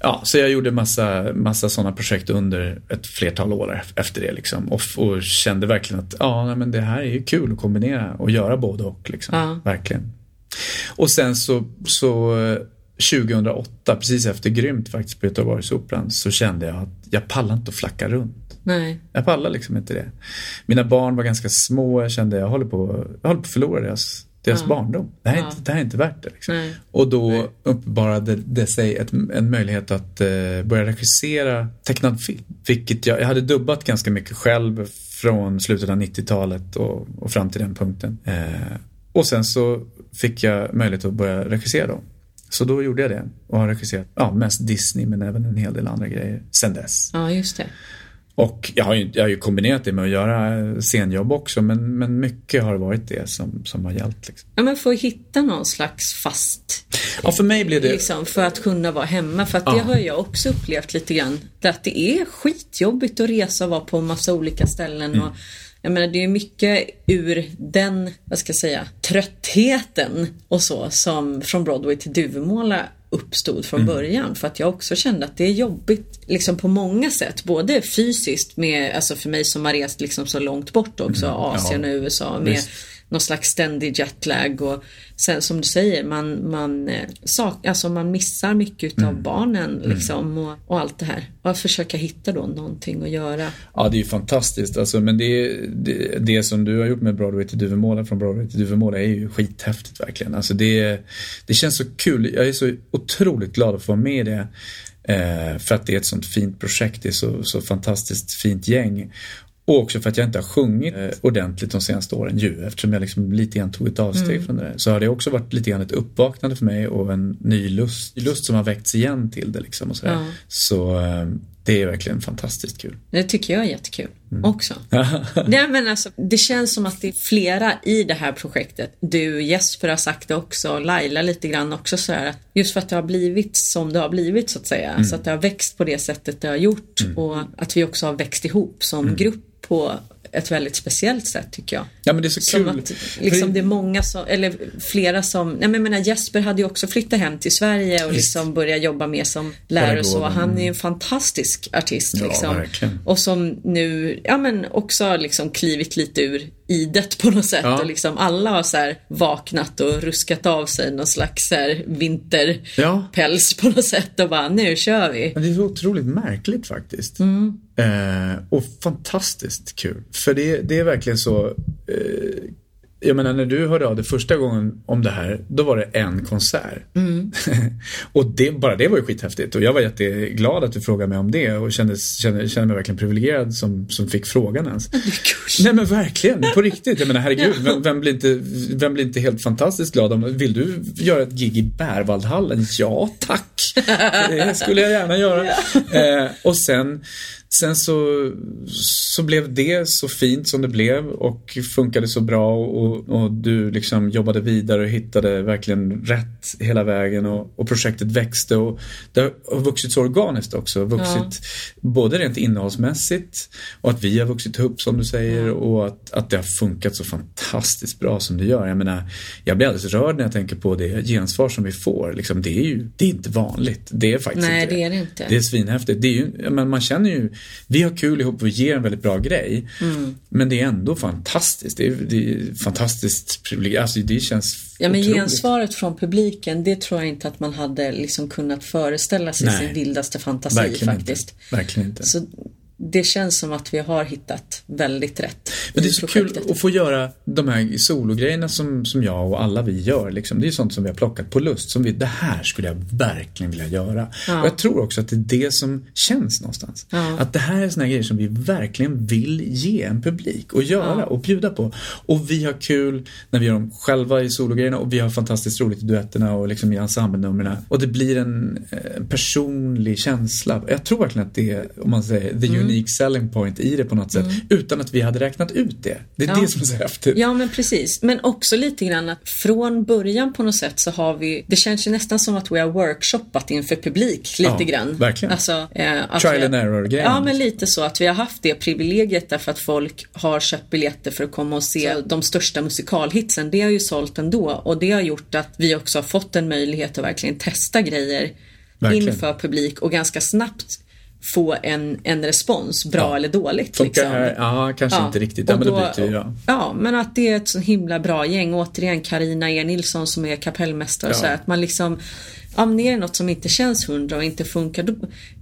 Ja, så jag gjorde massa, massa sådana projekt under ett flertal år efter det liksom. Och, och kände verkligen att ja, men det här är ju kul att kombinera och göra både och. Liksom. Ja. Verkligen. Och sen så, så 2008, precis efter Grymt faktiskt på Göteborgsoperan, så kände jag att jag pallar inte att flacka runt. Nej. Jag pallar liksom inte det. Mina barn var ganska små, jag kände jag håller på, jag håller på att förlora deras, deras Ja. barndom. Det här, är Ja. inte, det här är inte värt det. Liksom. Nej. Och då uppenbarade det sig ett, en möjlighet att eh, börja regissera tecknad film. Vilket jag, jag hade dubbat ganska mycket själv från slutet av 90-talet och, och fram till den punkten. Eh, och sen så fick jag möjlighet att börja regissera dem. Så då gjorde jag det och har regisserat ja, mest Disney men även en hel del andra grejer sen dess. Ja, just det. Och jag har, ju, jag har ju kombinerat det med att göra scenjobb också men, men mycket har varit det som, som har gällt. Liksom. Ja, men få hitta någon slags fast Ja, för mig blev det... liksom, för att kunna vara hemma. För att det Ja. har jag också upplevt lite grann. Att det är skitjobbigt att resa och vara på massa olika ställen. Mm. Och, jag menar, det är mycket ur den, vad ska jag säga, tröttheten och så som från Broadway till Duvemåla uppstod från Mm. början. För att jag också kände att det är jobbigt liksom på många sätt. Både fysiskt med, alltså för mig som har rest liksom så långt bort också, Asien och USA med Visst. Någon slags ständig jetlag och sen som du säger, man, man, eh, sak, alltså man missar mycket utav Mm. barnen liksom och, och allt det här. Och att försöka hitta då någonting att göra. Ja, det är ju fantastiskt. Alltså, men det, det, det som du har gjort med Broadway till Duvemåla, från Broadway till Duvemåla, är ju skithäftigt verkligen. Alltså, det, det känns så kul. Jag är så otroligt glad att få vara med i det. Eh, för att det är ett sånt fint projekt. Det är så, så fantastiskt fint gäng. Och också för att jag inte har sjungit eh, ordentligt de senaste åren ju. Eftersom jag liksom lite grann tog ett avsteg från det där. Så har det också varit lite grann ett uppvaknande för mig och en ny lust, lust som har väckts igen till det liksom. Och sådär. Ja. Så eh, det är verkligen fantastiskt kul. Det tycker jag är jättekul Mm. också. Nej, men alltså, det känns som att det är flera i det här projektet. Du Jesper har sagt det också, Laila lite grann också så här. att Just för att det har blivit som det har blivit så att säga. Mm. Så att det har växt på det sättet det har gjort. Och att vi också har växt ihop som Mm. grupp på ett väldigt speciellt sätt tycker jag. Ja men det är så Som kul. att liksom, det är många som, eller flera som, nej men jag menar Jesper hade ju också flyttat hem till Sverige och Visst. liksom börjat jobba mer som lärare och så. Han mm. är ju en fantastisk artist Ja, liksom. verkligen. Och som nu, ja men också har liksom klivit lite ur idet på något sätt Ja. och liksom alla har så vaknat och ruskat av sig någon slags vinterpäls Ja. på något sätt och bara nu kör vi. Men det är så otroligt märkligt faktiskt. Mm. Eh, och fantastiskt kul. För det, det är verkligen så. Eh, jag menar när du hörde av dig första gången om det här, då var det en konsert. Mm. och det, bara det var ju skithäftigt. Och jag var jätteglad att du frågade mig om det och kände, kände, kände mig verkligen privilegierad som, som fick frågan ens. Nej men verkligen, på riktigt. Jag menar herregud, vem, vem, blir inte, vem blir inte helt fantastiskt glad om, vill du göra ett gig i Bärvaldhallen? Ja tack, det skulle jag gärna göra. Eh, och sen, sen så, så blev det så fint som det blev och funkade så bra och, och du liksom jobbade vidare och hittade verkligen rätt hela vägen och, och projektet växte och det har vuxit så organiskt också. Vuxit både rent innehållsmässigt och att vi har vuxit ihop som du säger och att, att det har funkat så fantastiskt bra som det gör. Jag menar, jag blir alldeles rörd när jag tänker på det gensvar som vi får. Liksom, det är ju det är inte vanligt. Det är faktiskt Nej, inte det är det inte. Det är svinhäftigt. Det är ju, ja, men man känner ju, vi har kul ihop och ger en väldigt bra grej. Mm. Men det är ändå fantastiskt. Det är, det är fantastiskt privilegierat. Alltså det känns Ja men otroligt. gensvaret från publiken det tror jag inte att man hade liksom kunnat föreställa sig Nej. sin vildaste fantasi Verkligen faktiskt. inte. Verkligen inte. Så det känns som att vi har hittat väldigt rätt Men det är så projektet. kul att få göra de här sologrejerna som, som jag och alla vi gör. Liksom. Det är sånt som vi har plockat på lust. Som vi, det här skulle jag verkligen vilja göra. Ja. Och jag tror också att det är det som känns någonstans. Ja. Att det här är såna grejer som vi verkligen vill ge en publik och göra Ja. och bjuda på. Och vi har kul när vi gör dem själva i sologrejerna och vi har fantastiskt roligt i duetterna och liksom i ensemblenumren. Och det blir en, eh, personlig känsla. Jag tror verkligen att det är, om man säger, the Mm. Unique selling point i det på något sätt. Utan att vi hade räknat ut det. Det är Ja. det som är så häftigt. Ja men precis. Men också lite grann att från början på något sätt så har vi, det känns ju nästan som att vi har workshoppat inför publik lite Ja, grann. verkligen. Alltså, eh, Trial vi, and error-grejen. Ja men lite så att vi har haft det privilegiet därför att folk har köpt biljetter för att komma och se de största musikalhitsen. Det har ju sålt ändå och det har gjort att vi också har fått en möjlighet att verkligen testa grejer Verkligen. inför publik och ganska snabbt få en, en respons, bra Ja. eller dåligt. Liksom. här? Ja, kanske inte riktigt. Ja, men då byter vi då. Ja, men att det är ett så himla bra gäng. Återigen Karina E. Nilsson som är kapellmästare Ja. så här, att man liksom om det är något som inte känns hundra och inte funkar, då,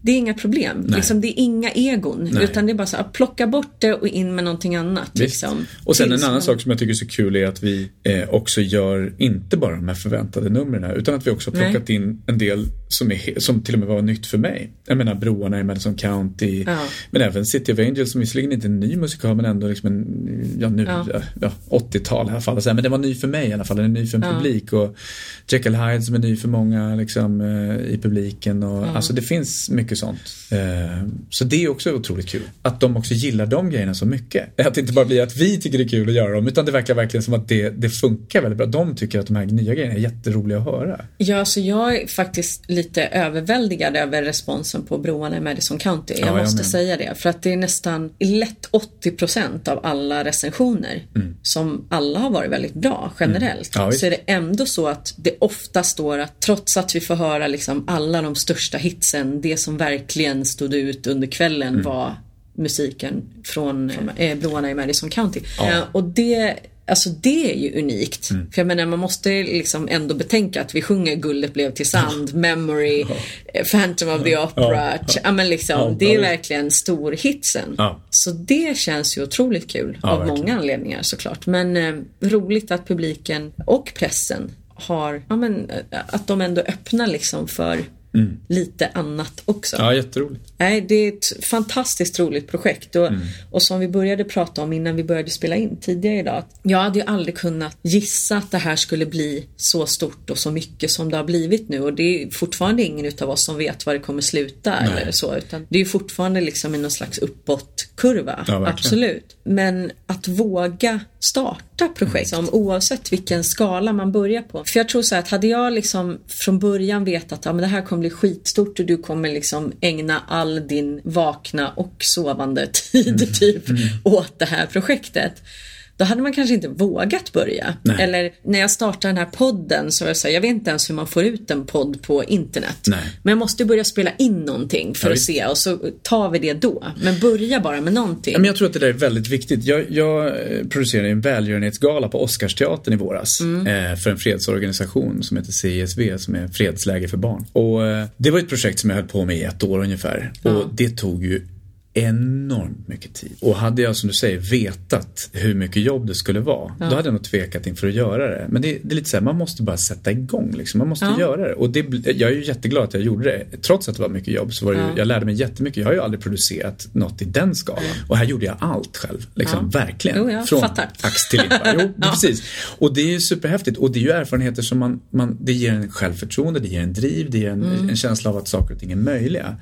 det är inga problem. Liksom, det är inga egon. Nej. Utan det är bara så att plocka bort det och in med någonting annat. Liksom, Och sen en Tills annan man- sak som jag tycker är så kul är att vi eh, också gör inte bara de här förväntade numren här, utan att vi också har Nej. plockat in en del som, är, som till och med var nytt för mig. Jag menar broarna i Madison County, Ja. men även City of Angels som visserligen inte är en ny musikal men ändå liksom en, ja nu, Ja. ja. Ja, 80-tal i alla fall. Här, Men den var ny för mig i alla fall, den är ny för en publik. Och Jekyll Hyde som är ny för många liksom, eh, i publiken. Och, Alltså det finns mycket sånt. Eh, så det är också otroligt kul. Att de också gillar de grejerna så mycket. Att det inte bara blir att vi tycker det är kul att göra dem, utan det verkar verkligen som att det, det funkar väldigt bra. De tycker att de här nya grejerna är jätteroliga att höra. Ja, så jag är faktiskt lite överväldigad över responsen på broarna i Madison County. Jag Ja, jag måste med. säga det. För att det är nästan lätt 80% av alla recensioner som alla har varit väldigt bra generellt. Mm. Ja, så är det ändå så att det ofta står att trots att vi får höra liksom alla de största hitsen, det som verkligen stod ut under kvällen Mm. var musiken från eh, broarna i Madison County. Ja. Eh, och det Alltså det är ju unikt. Mm. För jag menar man måste liksom ändå betänka att vi sjunger Guldet blev till sand, Memory, eh, Phantom of the Opera. Ja, Ja, ja. men liksom, Ja, det är ja, verkligen storhitsen. Ja. Så det känns ju otroligt kul Ja, av verkligen. många anledningar såklart. Men eh, roligt att publiken och pressen har, ja men eh, att de ändå öppnar liksom för lite annat också. Mm. Ja, jätteroligt. Nej, det är ett fantastiskt roligt projekt och, och som vi började prata om innan vi började spela in tidigare idag. Jag hade ju aldrig kunnat gissa att det här skulle bli så stort och så mycket som det har blivit nu och det är fortfarande ingen utav oss som vet var det kommer sluta Nej. eller så utan det är fortfarande liksom i någon slags uppåtkurva. Ja. Absolut. Men att våga starta projekt som oavsett vilken skala man börjar på. För jag tror så här att hade jag liksom från början vetat att ja, men det här kommer bli skitstort och du kommer liksom ägna all din vakna och sovande tid Mm. typ åt det här projektet. Då hade man kanske inte vågat börja. Nej. Eller när jag startade den här podden så var jag så här, jag vet inte ens hur man får ut en podd på internet. Nej. Men jag måste börja spela in någonting för Ja, att se och så tar vi det då. Men börja bara med någonting. Ja, men jag tror att det där är väldigt viktigt. Jag, jag eh, producerade en välgörenhetsgala på Oscarsteatern i våras eh, för en fredsorganisation som heter CSV som är Fredsläger för barn. Och eh, det var ett projekt som jag höll på med i ett år ungefär. Och det tog ju enormt mycket tid. Och hade jag som du säger vetat hur mycket jobb det skulle vara, då hade jag nog tvekat inför att göra det. Men det, det är lite så här, man måste bara sätta igång liksom. Man måste Ja. göra det. Och det, jag är ju jätteglad att jag gjorde det. Trots att det var mycket jobb så var det ju, Ja. jag lärde mig jättemycket. Jag har ju aldrig producerat något i den skalan. Och här gjorde jag allt själv. Liksom, Verkligen. Jo, jag Från fattar. ax till limpa. Jo, Ja. precis. Och det är ju superhäftigt. Och det är ju erfarenheter som man, man det ger en självförtroende, det ger en driv, det ger en, Mm. en känsla av att saker och ting är möjliga.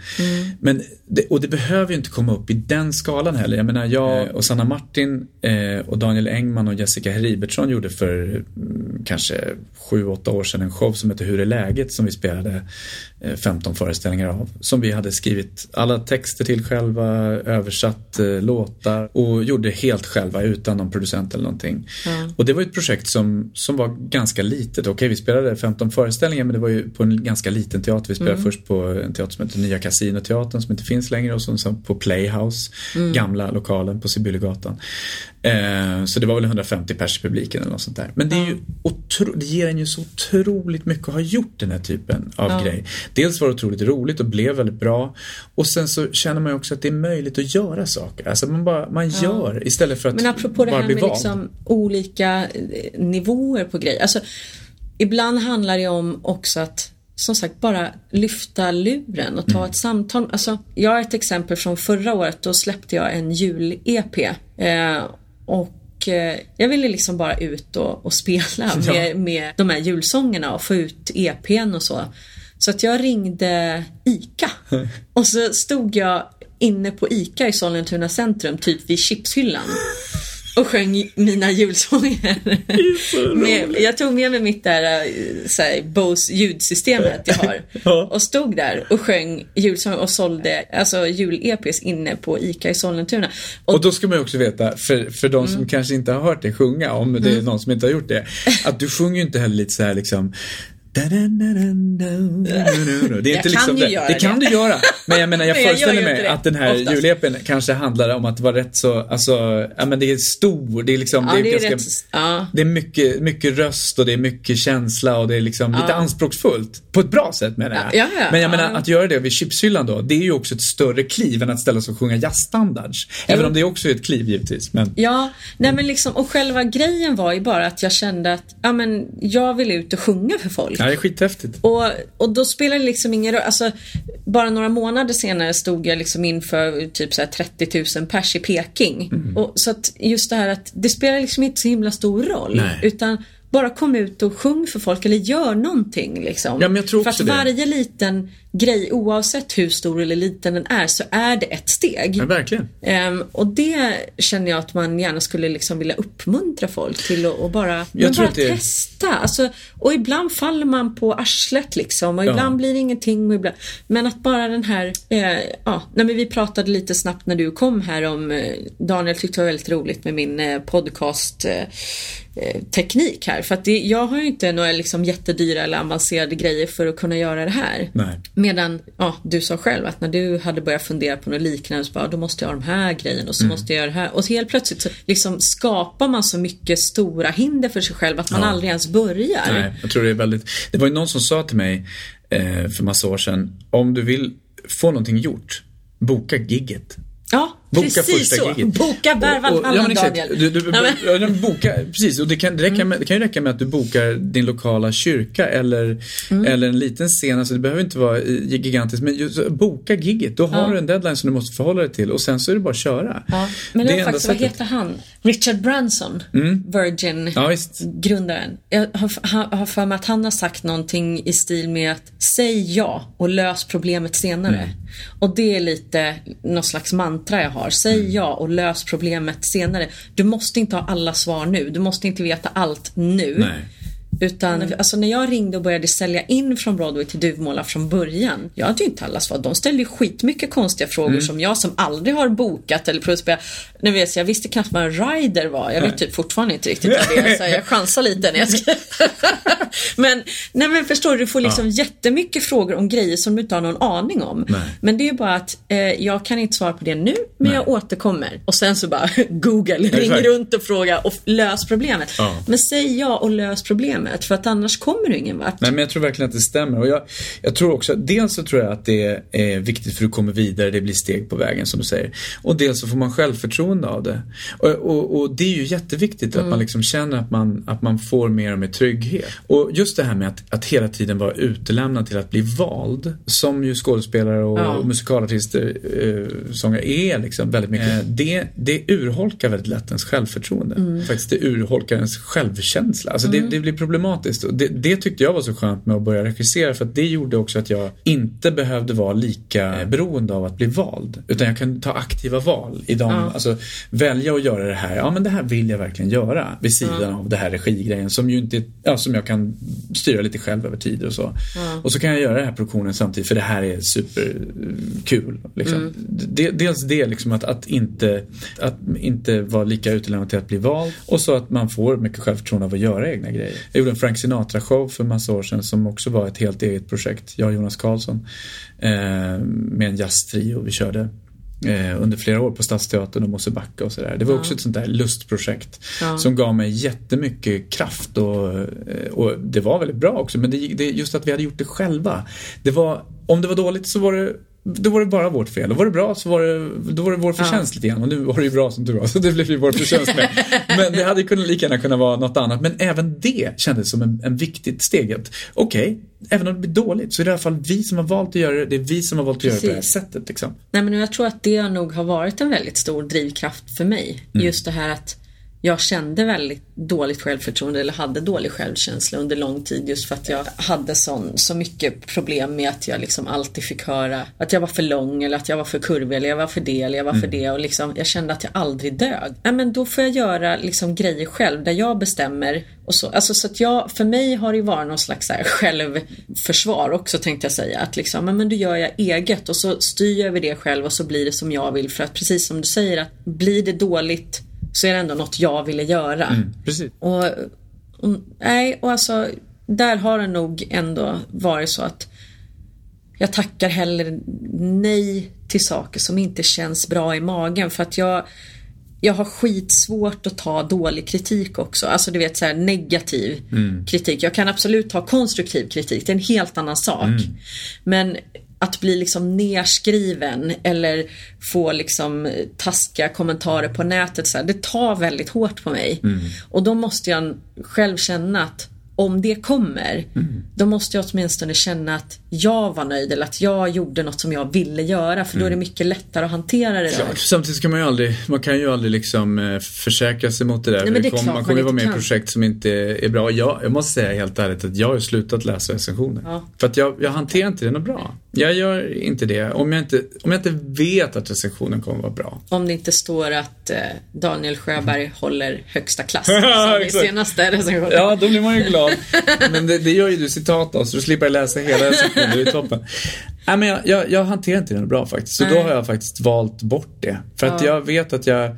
Men, det, och det behöver ju inte komma upp i den skalan heller. Jag menar, jag och Sanna Martin eh, och Daniel Engman och Jessica Heribertsson gjorde för mm, kanske sju, åtta år sedan en show som heter Hur är läget? Som vi spelade eh, 15 föreställningar av. Som vi hade skrivit alla texter till själva, översatt eh, låtar och gjorde helt själva utan någon producent eller någonting. Och det var ett projekt som, som var ganska litet. Okej, vi spelade 15 föreställningar men det var ju på en ganska liten teater. Vi spelade först på en teater som heter Nya Casinoteatern som inte finns längre och sen på Playhouse, gamla lokalen på Sibyllegatan. Eh, så det var väl 150 pers i publiken eller något sånt där. Men det, är ju otro, det ger en ju så otroligt mycket att ha gjort den här typen av Ja. grej. Dels var det otroligt roligt och blev väldigt bra. Och sen så känner man ju också att det är möjligt att göra saker. Alltså man bara, man gör istället för att Men apropå det bara här bli med vald. liksom olika eh, nivåer på grejer. Alltså, ibland handlar det om också att som sagt bara lyfta luren och ta Mm. ett samtal. Alltså, jag har ett exempel från förra året. Då släppte jag en jul-EP. Eh, och eh, jag ville liksom bara ut och, och spela Ja. med, med de här julsångerna och få ut EPn och så. Så att jag ringde ICA. Och så stod jag inne på ICA i Sollentuna centrum, typ vid chipshyllan. Och sjöng mina julsånger. med, jag tog med mig mitt där, eh, såhär, Bose ljudsystemet jag har. Ja. Och stod där och sjöng julsånger och sålde alltså jul-EPs inne på ICA i Sollentuna. Och, Och då ska man ju också veta, för, för de Mm. som kanske inte har hört dig sjunga, om det är någon som inte har gjort det, att du sjunger ju inte heller lite så här liksom Det är Jag kan liksom ju det. göra det kan det. du göra. Men jag menar, jag föreställer mig att den här oftast. jul-EPn kanske handlar om att vara rätt så, alltså, ja men det är stor, det är liksom, Ja, det är ganska, rätt, ja. det är mycket, mycket röst och det är mycket känsla och det är liksom lite anspråksfullt. På ett bra sätt menar jag. Ja, ja, men jag ja. menar, att göra det vid chipshyllan då, det är ju också ett större kliv än att ställa sig och sjunga jazzstandards. Även om det också är ett kliv givetvis. Men, Ja, nej men liksom, och själva grejen var ju bara att jag kände att ja, men jag vill ut och sjunga för folk. Ja, det är skithäftigt. Och, och då spelar det liksom ingen roll. Alltså, bara några månader senare stod jag liksom inför typ så här 30 000 pers i Peking. Mm. Och, så att just det här att det spelar liksom inte så himla stor roll. Nej. Utan bara kom ut och sjung för folk eller gör någonting. Liksom. Ja, men jag tror för också att det. varje liten grej, oavsett hur stor eller liten den är, så är det ett steg. Ja, verkligen. Ehm, och det känner jag att man gärna skulle liksom vilja uppmuntra folk till att och bara, bara det- testa. Alltså, och ibland faller man på arslet liksom och ibland blir det ingenting. Och ibland, men att bara den här, eh, ja, nej, men vi pratade lite snabbt när du kom här om, eh, Daniel tyckte det var väldigt roligt med min eh, podcast eh, eh, teknik här. För att det, jag har ju inte några liksom jättedyra eller avancerade grejer för att kunna göra det här. Nej. Medan ja, du sa själv att när du hade börjat fundera på något liknande så bara, då måste jag ha de här grejerna och så Mm. måste jag göra det här. Och helt plötsligt så liksom skapar man så mycket stora hinder för sig själv att man Ja. aldrig ens börjar. Nej, jag tror det är väldigt... Det var ju någon som sa till mig eh, för massa år sedan, om du vill få någonting gjort, boka gigget. Ja, Boka precis första så. giget. Boka och- ja, Halland men exakt. Daniel. Du, du, Ja, men- ja, boka, precis, och det kan, det, räcka med, det kan ju räcka med att du bokar din lokala kyrka eller, Mm. eller en liten scen. Alltså det behöver inte vara eh, gigantiskt, men just, boka gigget. Då har Ja. du en deadline som du måste förhålla dig till och sen så är det bara att köra. Ja, men det, är faktiskt, vad heter han? Richard Branson, Virgin. Ja, visst. grundaren. Jag har för mig att han har sagt någonting i stil med att säg ja och lös problemet senare. Mm. Och det är lite någon slags mantra jag har. Säg Mm. ja och lös problemet senare. Du måste inte ha alla svar nu. Du måste inte veta allt nu. Nej. Utan alltså, när jag ringde och började sälja in från Broadway till Duvmåla från början. Jag hade ju inte alla svar. De ställde ju skitmycket konstiga frågor Mm. som jag som aldrig har bokat eller producerat. Nu vet jag, jag visste knappt vad en rider var. Jag vet typ fortfarande inte riktigt vad det är. Så jag chansar lite när jag ska... men, nej men förstår du, du får liksom jättemycket frågor om grejer som du inte har någon aning om. Nej. Men det är bara att eh, jag kan inte svara på det nu, men Nej. jag återkommer. Och sen så bara Google, ring runt och fråga och lös problemet. Ja. Men säg ja och lös problemet, för att annars kommer du ingen vart. Nej men jag tror verkligen att det stämmer. Och jag, jag tror också, dels så tror jag att det är viktigt för att du kommer vidare, det blir steg på vägen som du säger. Och dels så får man självförtroende av det. Och, och, och det är ju jätteviktigt att man liksom känner att man, att man får mer och mer trygghet. Och just det här med att, att hela tiden vara utelämnad till att bli vald, som ju skådespelare och Ja. musikalartister, eh, sångare är liksom väldigt mycket. Eh, det, det urholkar väldigt lätt ens självförtroende. Faktiskt det urholkar ens självkänsla. Alltså det, det blir problematiskt. Och det, det tyckte jag var så skönt med att börja regissera för att det gjorde också att jag inte behövde vara lika beroende av att bli vald. Utan jag kan ta aktiva val i dem. Ja. Alltså välja att göra det här. Ja men det här vill jag verkligen göra. Vid sidan av det här regigrejen som ju inte, ja som jag kan styra lite själv över tid och så. Och så kan jag göra den här produktionen samtidigt för det här är superkul. Liksom. Det, dels det liksom att, att, inte, att inte vara lika utelämnad till att bli vald och så att man får mycket självförtroende av att göra egna grejer. Gjorde en Frank Sinatra-show för massa år sedan som också var ett helt eget projekt. Jag och Jonas Karlsson eh, med en jazztrio. Vi körde eh, under flera år på Stadsteatern och Mosebacke och sådär. Det var också ett sånt där lustprojekt Ja. som gav mig jättemycket kraft och, eh, och det var väldigt bra också. Men det, det, just att vi hade gjort det själva. Det var, om det var dåligt så var det då var det bara vårt fel. Och var det bra så var det, då var det vår förtjänst lite grann. Och nu var det ju bra som du var, så det blev ju vår förtjänst med. Men det hade ju kunnat lika gärna kunnat vara något annat. Men även det kändes som en, en viktigt steg. Okej, även om det blir dåligt så är det i alla fall vi som har valt att göra det. Det är vi som har valt att göra det på det här Precis. sättet. Liksom. Nej men jag tror att det nog har varit en väldigt stor drivkraft för mig. Mm. Just det här att jag kände väldigt dåligt självförtroende eller hade dålig självkänsla under lång tid just för att jag hade sån, så mycket problem med att jag liksom alltid fick höra att jag var för lång eller att jag var för kurvig eller jag var för det eller jag var för det och liksom jag kände att jag aldrig dög. Nej men då får jag göra liksom grejer själv där jag bestämmer och så. Alltså så att jag, för mig har det ju varit någon slags så självförsvar också tänkte jag säga. Att liksom, men, men då gör jag eget och så styr jag över det själv och så blir det som jag vill. För att precis som du säger att blir det dåligt så är det ändå något jag ville göra. Mm, precis. Och, och, nej, och alltså där har det nog ändå varit så att jag tackar hellre nej till saker som inte känns bra i magen för att jag jag har skitsvårt att ta dålig kritik också. Alltså du vet så här negativ mm. kritik. Jag kan absolut ta konstruktiv kritik, det är en helt annan sak. Mm. Men att bli liksom nerskriven eller få liksom taskiga kommentarer på nätet så här, det tar väldigt hårt på mig. Mm. Och då måste jag själv känna att om det kommer, mm. då måste jag åtminstone känna att jag var nöjd eller att jag gjorde något som jag ville göra för då är det mm. mycket lättare att hantera det där. Samtidigt ska man ju aldrig, man kan ju aldrig liksom eh, försäkra sig mot det där. Nej, det kom, man kommer ju vara med i projekt som inte är bra. Jag, jag måste säga helt ärligt att jag har slutat läsa recensioner. Ja. För att jag, jag hanterar inte det något bra. Jag gör inte det om jag inte, om jag inte vet att recensionen kommer att vara bra. Om det inte står att eh, Daniel Sjöberg mm. håller högsta klass som i senaste recensionen. Ja, då blir man ju glad. Men det, det gör ju du citat av så du slipper läsa hela recensionen. Det är toppen. Nej, men jag, jag, jag hanterar inte det bra faktiskt. Så Nej. då har jag faktiskt valt bort det. För att ja. jag vet att jag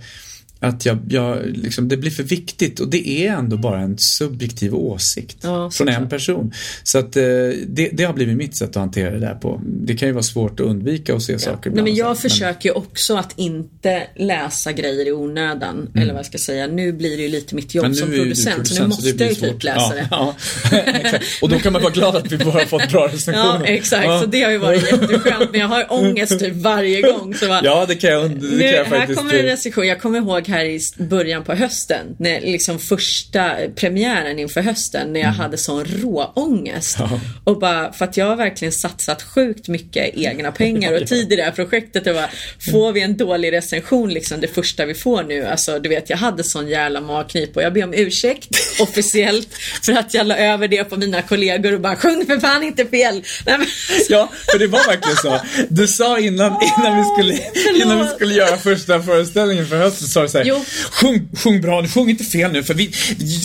att jag, jag liksom, det blir för viktigt och det är ändå bara en subjektiv åsikt ja, från en person. Så att eh, det, det, har blivit mitt sätt att hantera det där på. Det kan ju vara svårt att undvika att se ja. saker. Nej, men jag försöker ju också att inte läsa grejer i onödan. Mm. Eller vad jag ska säga. Nu blir det ju lite mitt jobb som producent, producent, så nu måste jag ju typ läsa det. Ja, och då kan man vara glad att vi bara har fått bra recensioner. Ja, exakt. Så det har ju varit jätteskönt. Men jag har ångest typ varje gång. Så bara, ja, det kan jag, det nu, kan jag faktiskt. Här kommer en recension. Jag kommer ihåg här i början på hösten, när liksom första premiären inför hösten, när jag mm. hade sån råångest. Ja. Och bara, för att jag har verkligen satsat sjukt mycket egna pengar och tid i det här projektet. Och bara, får vi en dålig recension, liksom det första vi får nu, alltså du vet, jag hade sån jävla magknip och jag ber om ursäkt officiellt för att jag la över det på mina kollegor och bara, sjung för fan inte fel. Nej, men... Ja, för det var verkligen så. Du sa innan, innan, vi, skulle, innan vi skulle göra första föreställningen för hösten, så sa du så jo sjung, sjung bra, ni sjung inte fel nu för vi,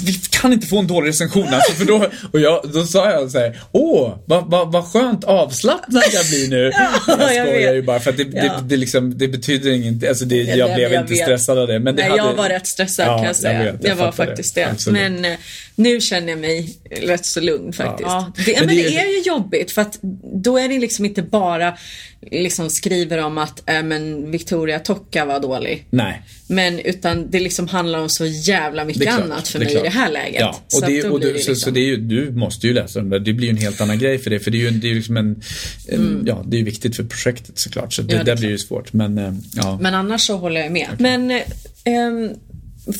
vi, kan inte få en dålig recension alltså, för då, och jag, då sa jag så här, åh, vad va, va skönt avslappnad jag blir nu. ja, jag skojar jag ju bara för att det, ja. det, det, liksom, det betyder ingenting, alltså det, jag, jag blev jag inte vet. stressad av det. Men det Nej, hade, jag var rätt stressad ja, kan jag säga. Jag, vet, jag, var faktiskt det. det. Men eh, nu känner jag mig rätt så lugn faktiskt. Ja. Det, men, men det, är ju jobbigt för att då är det liksom inte bara liksom skriver om att äh, men Victoria Tocca var dålig. Nej. Men utan det liksom handlar om så jävla mycket klart, annat för mig i det här läget. Ja, och, det, och du, liksom... så, så, det är ju, du måste ju läsa dem där. Det blir ju en helt annan grej för det. För det är ju det är liksom en, en mm. ja det är ju viktigt för projektet såklart. Så det, ja, det där blir ju svårt. Men, äh, ja. men annars så håller jag med. Okay. Men ähm,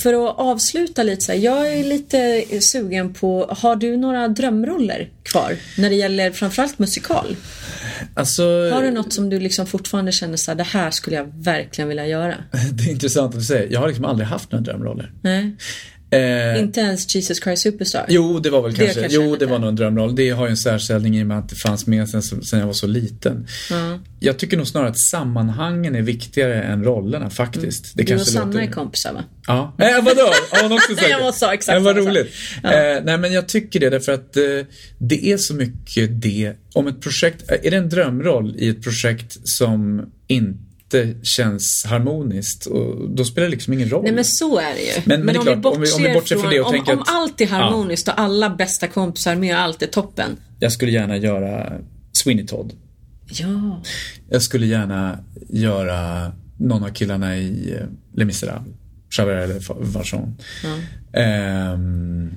för att avsluta lite så här, jag är lite sugen på, har du några drömroller kvar? När det gäller framförallt musikal? Alltså, har du något som du liksom fortfarande känner så här, det här skulle jag verkligen vilja göra? Det är intressant att du säger. Jag har liksom aldrig haft några drömroller. Nej. Eh, inte ens Jesus Christ Superstar? Jo, det var väl kanske, kanske jo det var nog en drömroll. Det har ju en särställning i och med att det fanns med sen, sen jag var så liten. Mm. Jag tycker nog snarare att sammanhangen är viktigare än rollerna faktiskt. Mm. Det du och Sanna låter... är kompisar va? Ja. Äh, vadå? Har hon också sagt Jag måste ha exakt äh, Vad roligt. Ja. Eh, nej men jag tycker det därför att eh, det är så mycket det. Om ett projekt, är det en drömroll i ett projekt som inte inte känns harmoniskt och då spelar det liksom ingen roll. Nej men så är det ju. Men, men, men om, klart, vi bortser, om, vi, bortser från, det och om, tänker om att, allt är harmoniskt ja. och alla bästa kompisar med och allt är toppen. Jag skulle gärna göra Sweeney Todd. Ja. Jag skulle gärna göra någon av killarna i uh, Les Misérables. Javert eller Valjean. Ja. Um,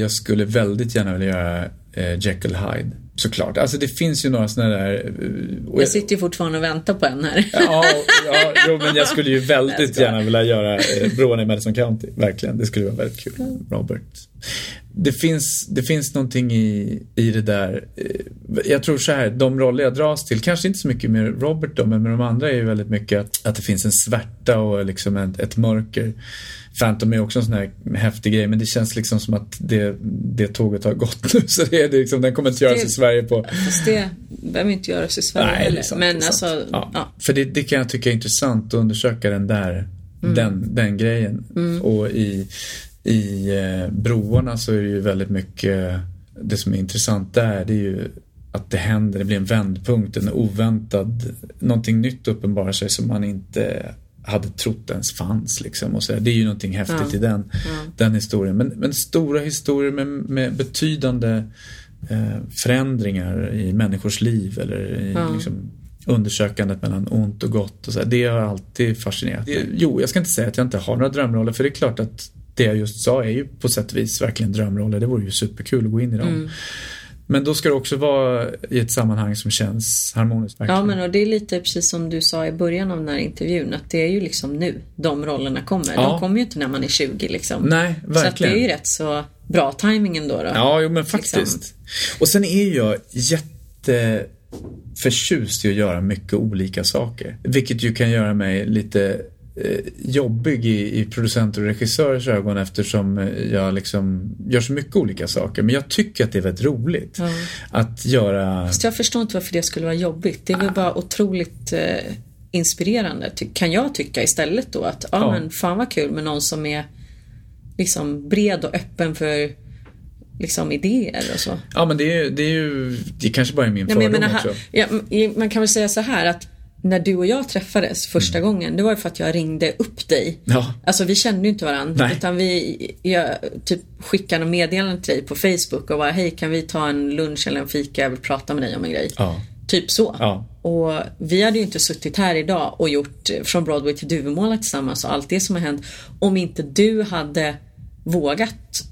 jag skulle väldigt gärna vilja göra uh, Jekyll Hyde. Såklart. Alltså det finns ju några sådana där... Jag, jag sitter ju fortfarande och väntar på en här. Ja, ja jo, men jag skulle ju väldigt gärna vilja göra eh, Brån i Madison County. Verkligen. Det skulle vara väldigt kul. Robert. Det finns, det finns någonting i, i det där. Eh, jag tror så här, de roller jag dras till, kanske inte så mycket med Robert då, men med de andra är ju väldigt mycket att, att det finns en svärta och liksom ett, ett mörker. Phantom är också en sån här häftig grej men det känns liksom som att det, det tåget har gått nu så det är liksom, den kommer inte göras i Sverige på... Fast det behöver inte göras i Sverige Nej, heller. Sant, men alltså, ja. ja. För det, det kan jag tycka är intressant att undersöka den där, mm. den, den grejen. Mm. Och i, i eh, broarna så är det ju väldigt mycket, det som är intressant där det är ju att det händer, det blir en vändpunkt, en oväntad, någonting nytt uppenbarar sig som man inte hade trott ens fanns. Liksom, och så Det är ju någonting häftigt ja. i den, ja. den historien. Men, men stora historier med, med betydande eh, förändringar i människors liv eller i ja. liksom, undersökandet mellan ont och gott. Och så, det har alltid fascinerat mig. Jo, jag ska inte säga att jag inte har några drömroller för det är klart att det jag just sa är ju på sätt och vis verkligen drömroller. Det vore ju superkul att gå in i dem. Mm. Men då ska det också vara i ett sammanhang som känns harmoniskt. Verkligen. Ja, men och det är lite precis som du sa i början av den här intervjun att det är ju liksom nu de rollerna kommer. Ja. De kommer ju inte när man är 20 liksom. Nej, verkligen. Så det är ju rätt så bra timing ändå. Då, ja, jo, men faktiskt. Liksom. Och sen är jag jätte förtjust i att göra mycket olika saker. Vilket ju kan göra mig lite jobbig i, i producenter och regissörers ögon eftersom jag liksom gör så mycket olika saker. Men jag tycker att det är väldigt roligt mm. att göra... Fast jag förstår inte varför det skulle vara jobbigt. Det är väl ah. bara otroligt eh, inspirerande kan jag tycka istället då att ja, men fan vad kul med någon som är liksom bred och öppen för liksom idéer och så. Ja men det är, det är ju, det kanske bara är min fördom också. Ja, man kan väl säga så här att när du och jag träffades första mm. gången, det var för att jag ringde upp dig. Ja. Alltså vi kände ju inte varandra. Nej. Utan vi, jag typ skickade meddelande till dig på Facebook och var hej kan vi ta en lunch eller en fika, jag vill prata med dig om en grej. Ja. Typ så. Ja. Och vi hade ju inte suttit här idag och gjort från Broadway till Duvemåla tillsammans och allt det som har hänt om inte du hade vågat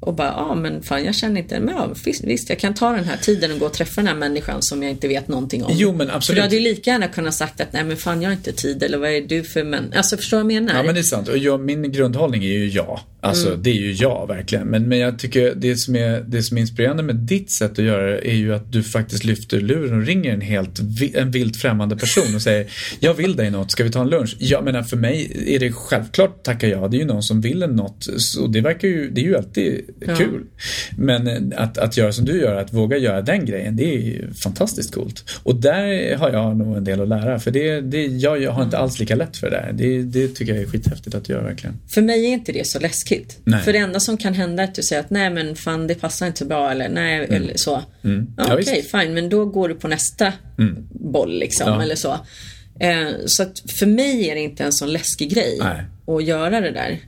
och bara, ja men fan jag känner inte, men ja, visst, jag kan ta den här tiden och gå och träffa den här människan som jag inte vet någonting om. Jo men absolut. För du hade ju lika gärna kunnat sagt att nej men fan jag har inte tid eller vad är du för män? Alltså förstår du vad jag menar? Ja men det är sant och jag, min grundhållning är ju ja. Alltså mm. det är ju jag verkligen. Men, men jag tycker det som, är, det som är inspirerande med ditt sätt att göra det är ju att du faktiskt lyfter luren och ringer en helt en vilt främmande person och säger jag vill dig något, ska vi ta en lunch? Jag menar för mig är det självklart tacka ja. Det är ju någon som vill en något. Och det verkar ju, det är ju alltid ja. kul. Men att, att göra som du gör, att våga göra den grejen, det är ju fantastiskt coolt. Och där har jag nog en del att lära. För det, det, jag, jag har inte alls lika lätt för det där. Det, det tycker jag är skithäftigt att göra verkligen. För mig är inte det så läskigt. Nej. För det enda som kan hända är att du säger att nej men fan det passar inte så bra eller nej mm. eller så. Mm. Ja, Okej, okay, fine men då går du på nästa mm. boll liksom ja. eller så. Eh, så att för mig är det inte en sån läskig grej nej. att göra det där.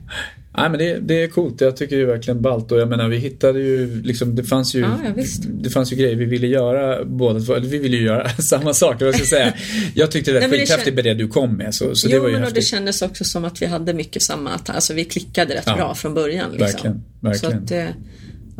Nej men det, det är coolt, jag tycker det är verkligen ballt och jag menar vi hittade ju liksom, det fanns ju ja, ja, Det fanns ju grejer vi ville göra båda två, eller vi ville ju göra samma sak, vad ska jag säga. Jag tyckte det var skithäftigt med det du kom med så, så jo, det var ju men det kändes också som att vi hade mycket samma, alltså vi klickade rätt ja, bra från början. Liksom. Verkligen, verkligen. Så att, eh,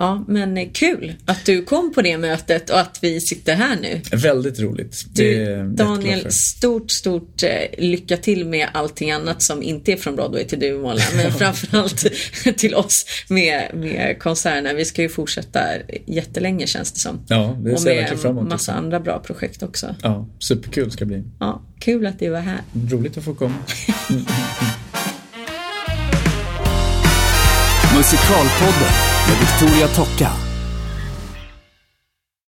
Ja, men kul att du kom på det mötet och att vi sitter här nu. Väldigt roligt. Du, Daniel, stort, stort eh, lycka till med allting annat som inte är från Broadway till Duvemåla. Men framförallt till oss med, med konserterna. Vi ska ju fortsätta jättelänge känns det som. Ja, det ser jag verkligen fram emot. Och med massa andra bra projekt också. Ja, superkul ska det bli. Ja, kul att du var här. Roligt att få komma. Musikalpodden med Victoria Tocka.